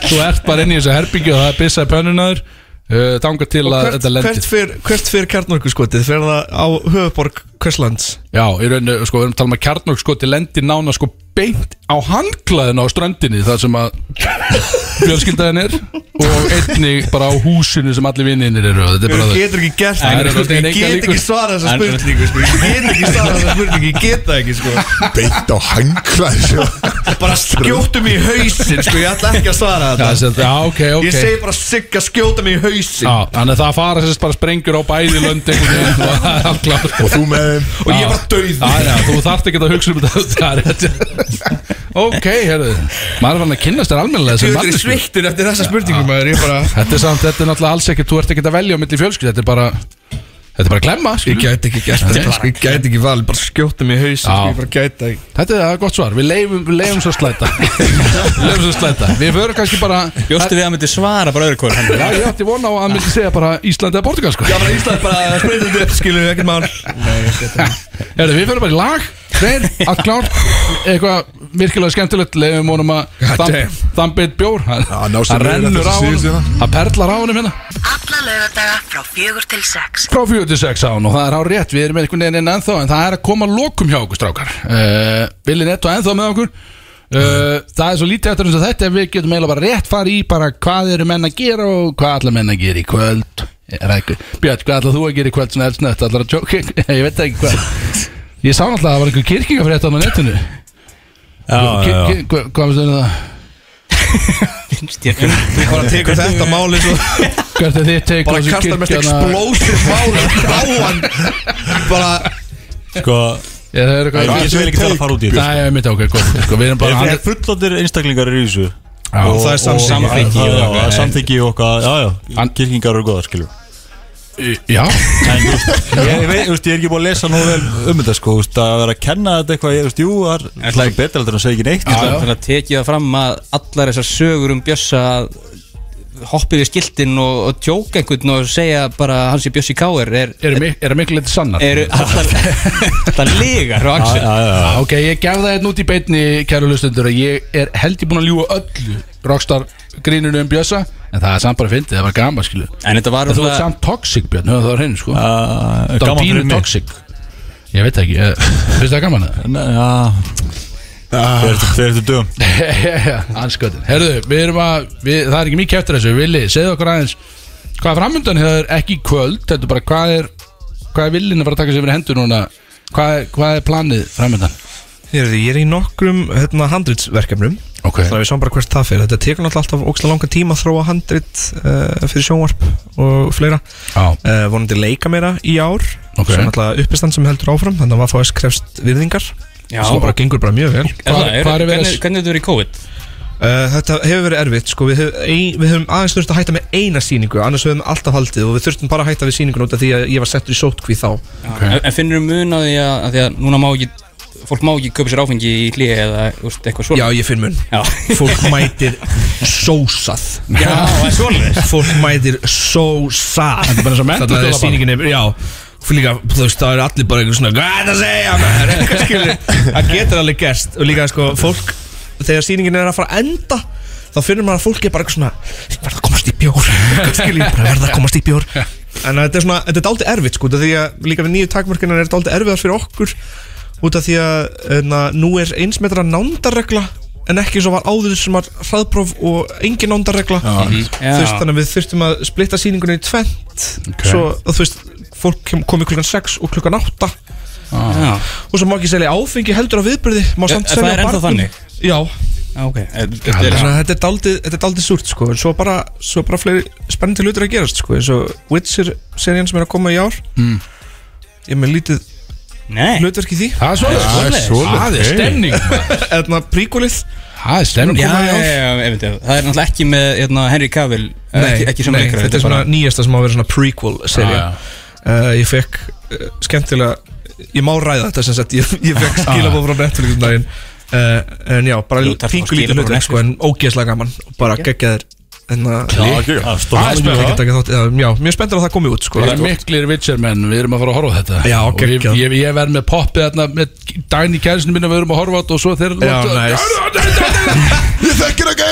Þú ert bara inn í þessu herbyggju og það er byssað pönnunaður uh, Þangar til að hvert, þetta hvert lendir fyrir, hvert fyrir kjarnorkuskotið? Fyrir það á höfuborg Hverslands? Já, í rauninu, sko, við erum að tala um að kjarnokk sko til lendir nána sko beint á handklæðinu á ströndinni þar sem að fjölskyldaðin er og einnig bara á húsinu sem allir vinninir eru. Og þetta er bara Ég getur ekki gert Það. Sko, Ég get ekki svarað þessa spurningu sko. Ég get ekki svarað þessa spurningu Ég get það ekki sko. Beint á hangklæð Bara skjótu mig í hausin sko. Ég ætla ekki að svara þetta. Já, ok, ok. Ég segi bara sigga skjóta mig í hausin Já, þannig að það fara sérst bara sprengur á bæði lönd einhvern veginn og það er allt klárt Og þú með Og ég var dauð Að um er Ok, herru Maður er fann að kynnast þér almennilega Þú manneskju. sveittur eftir þessa spurningu maður Ég bara Þetta er samt, þetta er náttúrulega alls ekki Þú ert ekki að velja á milli fjölskyld Þetta er bara Þetta er bara klemma, Ég skilur gæti ekki gert þetta. Ég gæti ekki valið Bara skjóta mig í hausin Já. sko. Ég bara gæti ekki. Þetta er gott svar, við leifum, við leifum svo slæta. Við leifum svo slæta. Við förum kannski bara Bjóstu við að myndi svara bara öðru hvort Já, ég átti vona á að myndi segja bara Íslandi eða Portugal sko. Já, bara Ísland bara Þeir, allt klárt Eitthvað virkilega skemmtilegt Leifum honum að þamb- damn. Þambit bjór. Hann hann rennur á hérna. Það. Perlar á honum hérna. Alla laugardaga frá fjögur til sex. Frá 46 án og það er á rétt Við erum einhvern veginn inn ennþá En það er að koma að lokum hjá okkur strákar. Uh, Villi Netto ennþá með okkur. Uh, Það er svo lítið eftir eins og þetta Við getum eiginlega bara rétt fara í bara Hvað eru menn að gera og hvað ætla menn að gera í kvöld. Það ekki- Björn, hvað ætla þú að gera í kvöld Svona eldsnött, ætlar að tjóka Ég veit ekki hvað Ég sá náttúrulega að það var einhver kirkingafrétt á netinu. Já, já, já. Ki- ki- Hvað finnst þér um það? Við bara tekum þetta máli svo Hvert er þitt teik á Bara þessu kastar mest kirkjana? explosive máli á hann Bara Sko, Ég, það er ég eitthvað get vel ekki þarf að fara út í þetta Nei, ég myndi ok, gott sko, Við erum bara er fullóttir einstaklingar í þessu? Já, Og það er Já, og samþykki og okkar. Já, já, Hann- kirkingar eru góðar, skiljum Já, ég, ég, veit, ég er ekki búin að lesa nú vel um þetta sko, að vera að kenna þetta eitthvað, ég veist, jú, það er alltaf betra en að segja ekki neitt. Þannig að tekið það fram að allar þessar sögur um Bjössa hoppið við skiltin og, og tjóka einhvern og segja bara að hann sé Bjössi Káir er, er miklu litið sannar það ligar frá Já, Axel. Ok, ég gef það einn út í beinni, kæru hlustundur að ég er held ég búin að ljúga öllu Rockstar grínunu um Bjössa En það er samt bara að fyndi, það var gaman skilu En þetta var En þú ert samt toxic Björn, höfum það á hreinu sko. Uh, Það var gaman pínu fyrir mig. toxic. Ég veit það ekki, eh, finnst það gaman það? Þeir eru dögum Anskötin Herðu, við erum að við, Það er ekki mikið eftir þessu. Vili, segðu okkur aðeins Hvað er framöndan hefur ekki í kvöld Þetta er bara hvað er Hvað er villin að fara að taka sér fyrir hendur núna? Hvað er, hvað er planið framöndan Heyrðu, Ég er í nokkrum hérna, handritsverkefnum Ok. Þannig að við sáum bara hvert það fyrir Þetta tekur náttúrulega alltaf ókslega langa tíma að þróa handrit uh, fyrir sjónvarp og fleira Já, uh, vonandi leika meira í ár Ok. sem alltaf uppistand sem heldur áfram þannig að maður fáið krefst virðingar Já. sem bara gengur bara mjög vel Er er, er að- hvernig, er þetta verið í COVID? uh, Þetta hefur verið erfitt sko. við, höfum, ein, við höfum aðeins þurft að hætta með eina sýningu annars höfum við alltaf haldið og við þurftum bara að hætta við sýningun út af því að ég var settur í sótkví þá En, en finnur þú mun á því að, að því að núna má ekki fólk má ekki kaupa sér áfengi í hlýja eða úst, eitthvað Já, svona ég finn mun. Já. Fólk mætir sósað. Já, það er svoleiðis. Fólk mætir sósað. Þetta er bara eins og Þetta er menntaskólaball. sýningin er, já. Fyrir líka, þú veist, það er allir bara eitthvað svona Hvað er það að segja, maður? Eitthvað skilur Það getur alveg gerst. Og líka, sko, fólk Þegar sýningin er að fara að enda Þá finnur maður að fólk er bara eitthvað svona verða að komast í bjór. Eitthvað skilur, bara verða að komast í bjór. En þetta er svona, þetta er dálítið erfitt, sko Því að líka við nýju takmörkina er þetta dálítið erfiðar fyrir okkur Út af því að na, Nú er eins metra nándarregla En ekki svo var áður sem var hraðpróf og engin nándarregla. Þú veist, þannig að við þurftum að splitta sýningunni í tvent Ok. Svo, að þú veist, fólk komi klukkan 6 og klukkan 8 Já, Og svo má ekki selja áfengi heldur á viðbyrði Má samt er það selja er ennþá barnum. þannig? Já, Já, ok. En Þetta er er daldið, þetta er daldið súrt sko. En svo bara, svo bara fleiri spennandi hlutir að gerast sko. Eins og Witcher serían sem er að koma í ár. Mm. Ég er með lítið hlutverk í því. Það er Það er svoleiðis, Það er stemning. Eðna príkulið Það er stemning. Það er náttúrulega ekki með hérna, Henry Cavill eh, ekki, ekki sem nei, leikari þetta er svona nýjasta sem á að vera svona prequel serja Já, uh, Ég fekk uh, skemmtilega Ég má ræða þetta sem sagt Ég, ég fekk skilabóð frá Netflix um daginn. Uh, En já, bara Jú, þarf pingu að lítið skilaboð frá hlutur sko, En ógeðslega gaman. Og bara geggjaðir Að Það er já, Mjög spenntur að það komi út sko. Það er miklir Witcher menn, við erum að fara að horfa á þetta. Já, Og ég, ég, ég verð með poppið þarna með daginn í kæristinu minna við erum að horfa á þetta og svo þeir. Ég þekkir að gæja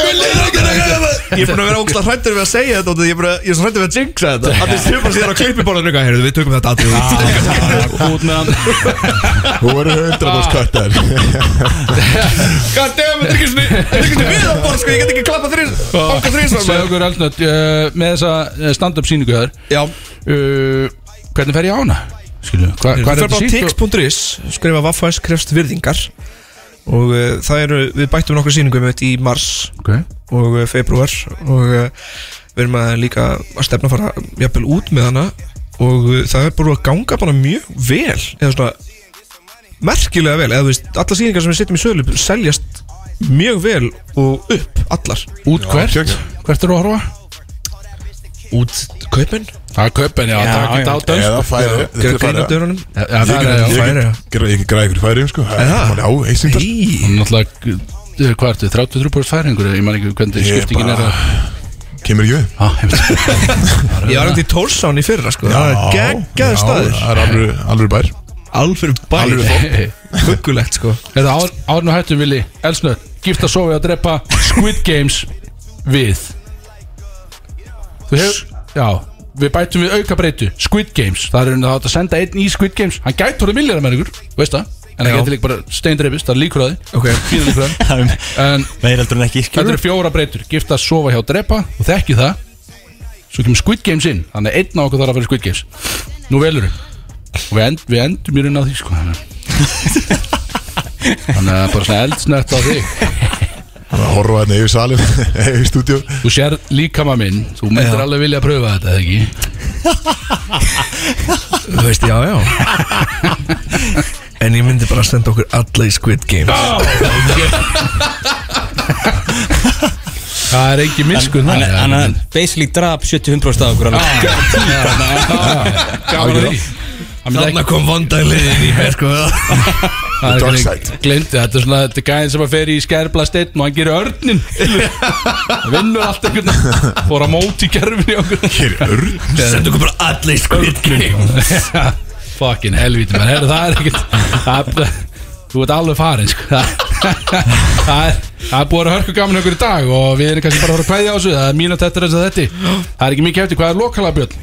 Ég er búin að vera ógslag hrættur við að segja þetta og Ég er, bara, ég er svo hrættur við að jinxa þetta. Þannig að stjórn bara síðan á klippiborðinu Við tökum þetta hann. Þú verður hundra búst kvartar God damn, þetta er ekki er við á borð sko. Ég get ekki klappa þrís Okkur Eldnött uh, með þessa uh, stand-up sýningu þar. Já. Uh, Hvernig fer ég á hana? Skilu, hva, Þú hvað er bara á þetta sýnt? tix.is Skrifa Vaffas krefst virðingar. Og uh, það eru Við bættum nokkur sýningum með þetta í mars Ok, og uh, februar og uh, við erum að líka að stefna að fara jafnvel út með hana. Og uh, það er bara að ganga bara mjög vel eða svona merkilega vel. Eða þú veist, alla sýningar sem við setjum í sölu seljast mjög vel og upp allar. Út hvert? Hvert eru að horfa? út kaupin, Það er kaupen, já, Já, það er ekki já. dátað Eða færi Þetta er greina færi dörunum það er ég- færi færi, já. Ég græði ykkur færium sko. Það? Já, eisindar Í, Hún er náttúrulega, hvað ertu, 33% færingur Ég man ekki hvernig Ég skiptingin er að Kemur ekki við. Ah, ég ég var ekkert í Tólsán í fyrra sko, það er geggjaði já, staður. Það er alveg, alveg bær. Alveg bæri huggulegt sko. Eða ár, árinu hættum villi Elsnöð, sofi að drepa. Squid Games við Hefur Já, við bætum við auka breytu. Squid Games, það er það að senda einn í Squid Games. Hann gæti orðið milljar með ykkur, veist það? En það getur líka bara steindreifist, það er líkur að því. Ok. Fíður líkur að því ekki þetta eru fjóra breytur. Gifta, sofa hjá drepa og þekki það. Svo kemur Squid Games inn. Þannig að einn á okkur þarf að vera Squid Games. Nú velur við Og við, end, við endum í raun á því sko. Þannig að bara eldsnött á þig Hann að horfa hérna yfir salin Yfir stúdíu Þú sér líkama minn Þú myndir alveg vilja pröfa þetta, ekki? Þú veist, já, já. En ég myndi bara senda okkur alla í Squid Game Það er ekki miskun Hann það hann- hann basically drap 75% af okkur að Þannig ekki kom vondagliðin í mér, Það Dark er side. glemdi Þetta er svona Þetta er gæðin sem að fer í skærbla steinn Og hann gerir örnin vinnur allt einhvern veginn. Fór að móti í gerfinni er örn Senda okkur bara Squid Game. Fucking helvíti menn Heru, Það er ekkert Þú ert alveg farin sko. það, er, það er búið að hörku gaman okkur í dag Og við erum kannski bara að fara að kvæðja á þessu. Það er mínu þetta þess að þetta Það er ekki mikið eftir. Hvað er lokala björn?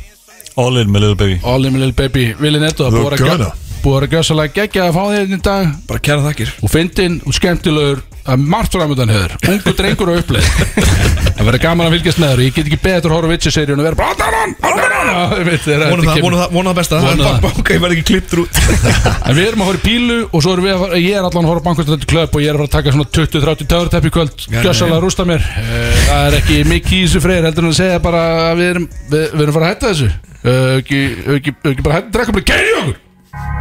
All in með Little Baby. All in my little baby. Willi Netto Look Búið að good. Búið að gjössalega gegja að fá þér í dag. Bara kæra þakkir. Og fyndinn og skemmtilegur að margt framöndan hefur, ungu drengur og uppleið. Það verður gaman að fylgjast með þér ég get ekki betur að horfa Witcher-seríun og vera bara Aldaran, Aldaran Vona það, besta. Banka, ég verð ekki klipptur út. En við erum að horfa í pílu og svo erum við að ég er allan að horfa bankvæmstöndi klöp og ég er að fara að taka svona 20-30 töðurtepp í kvöld. Gjössalega að rústa mér. Eh, það er ekki mikið í þessu freyr heldur en að segja bara að við erum við, við erum að fara að hætta þessu. Eh, ekki, ekki, ekki bara hætta að drekka bara gæri okkur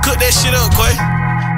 Cook that shit up, Quay.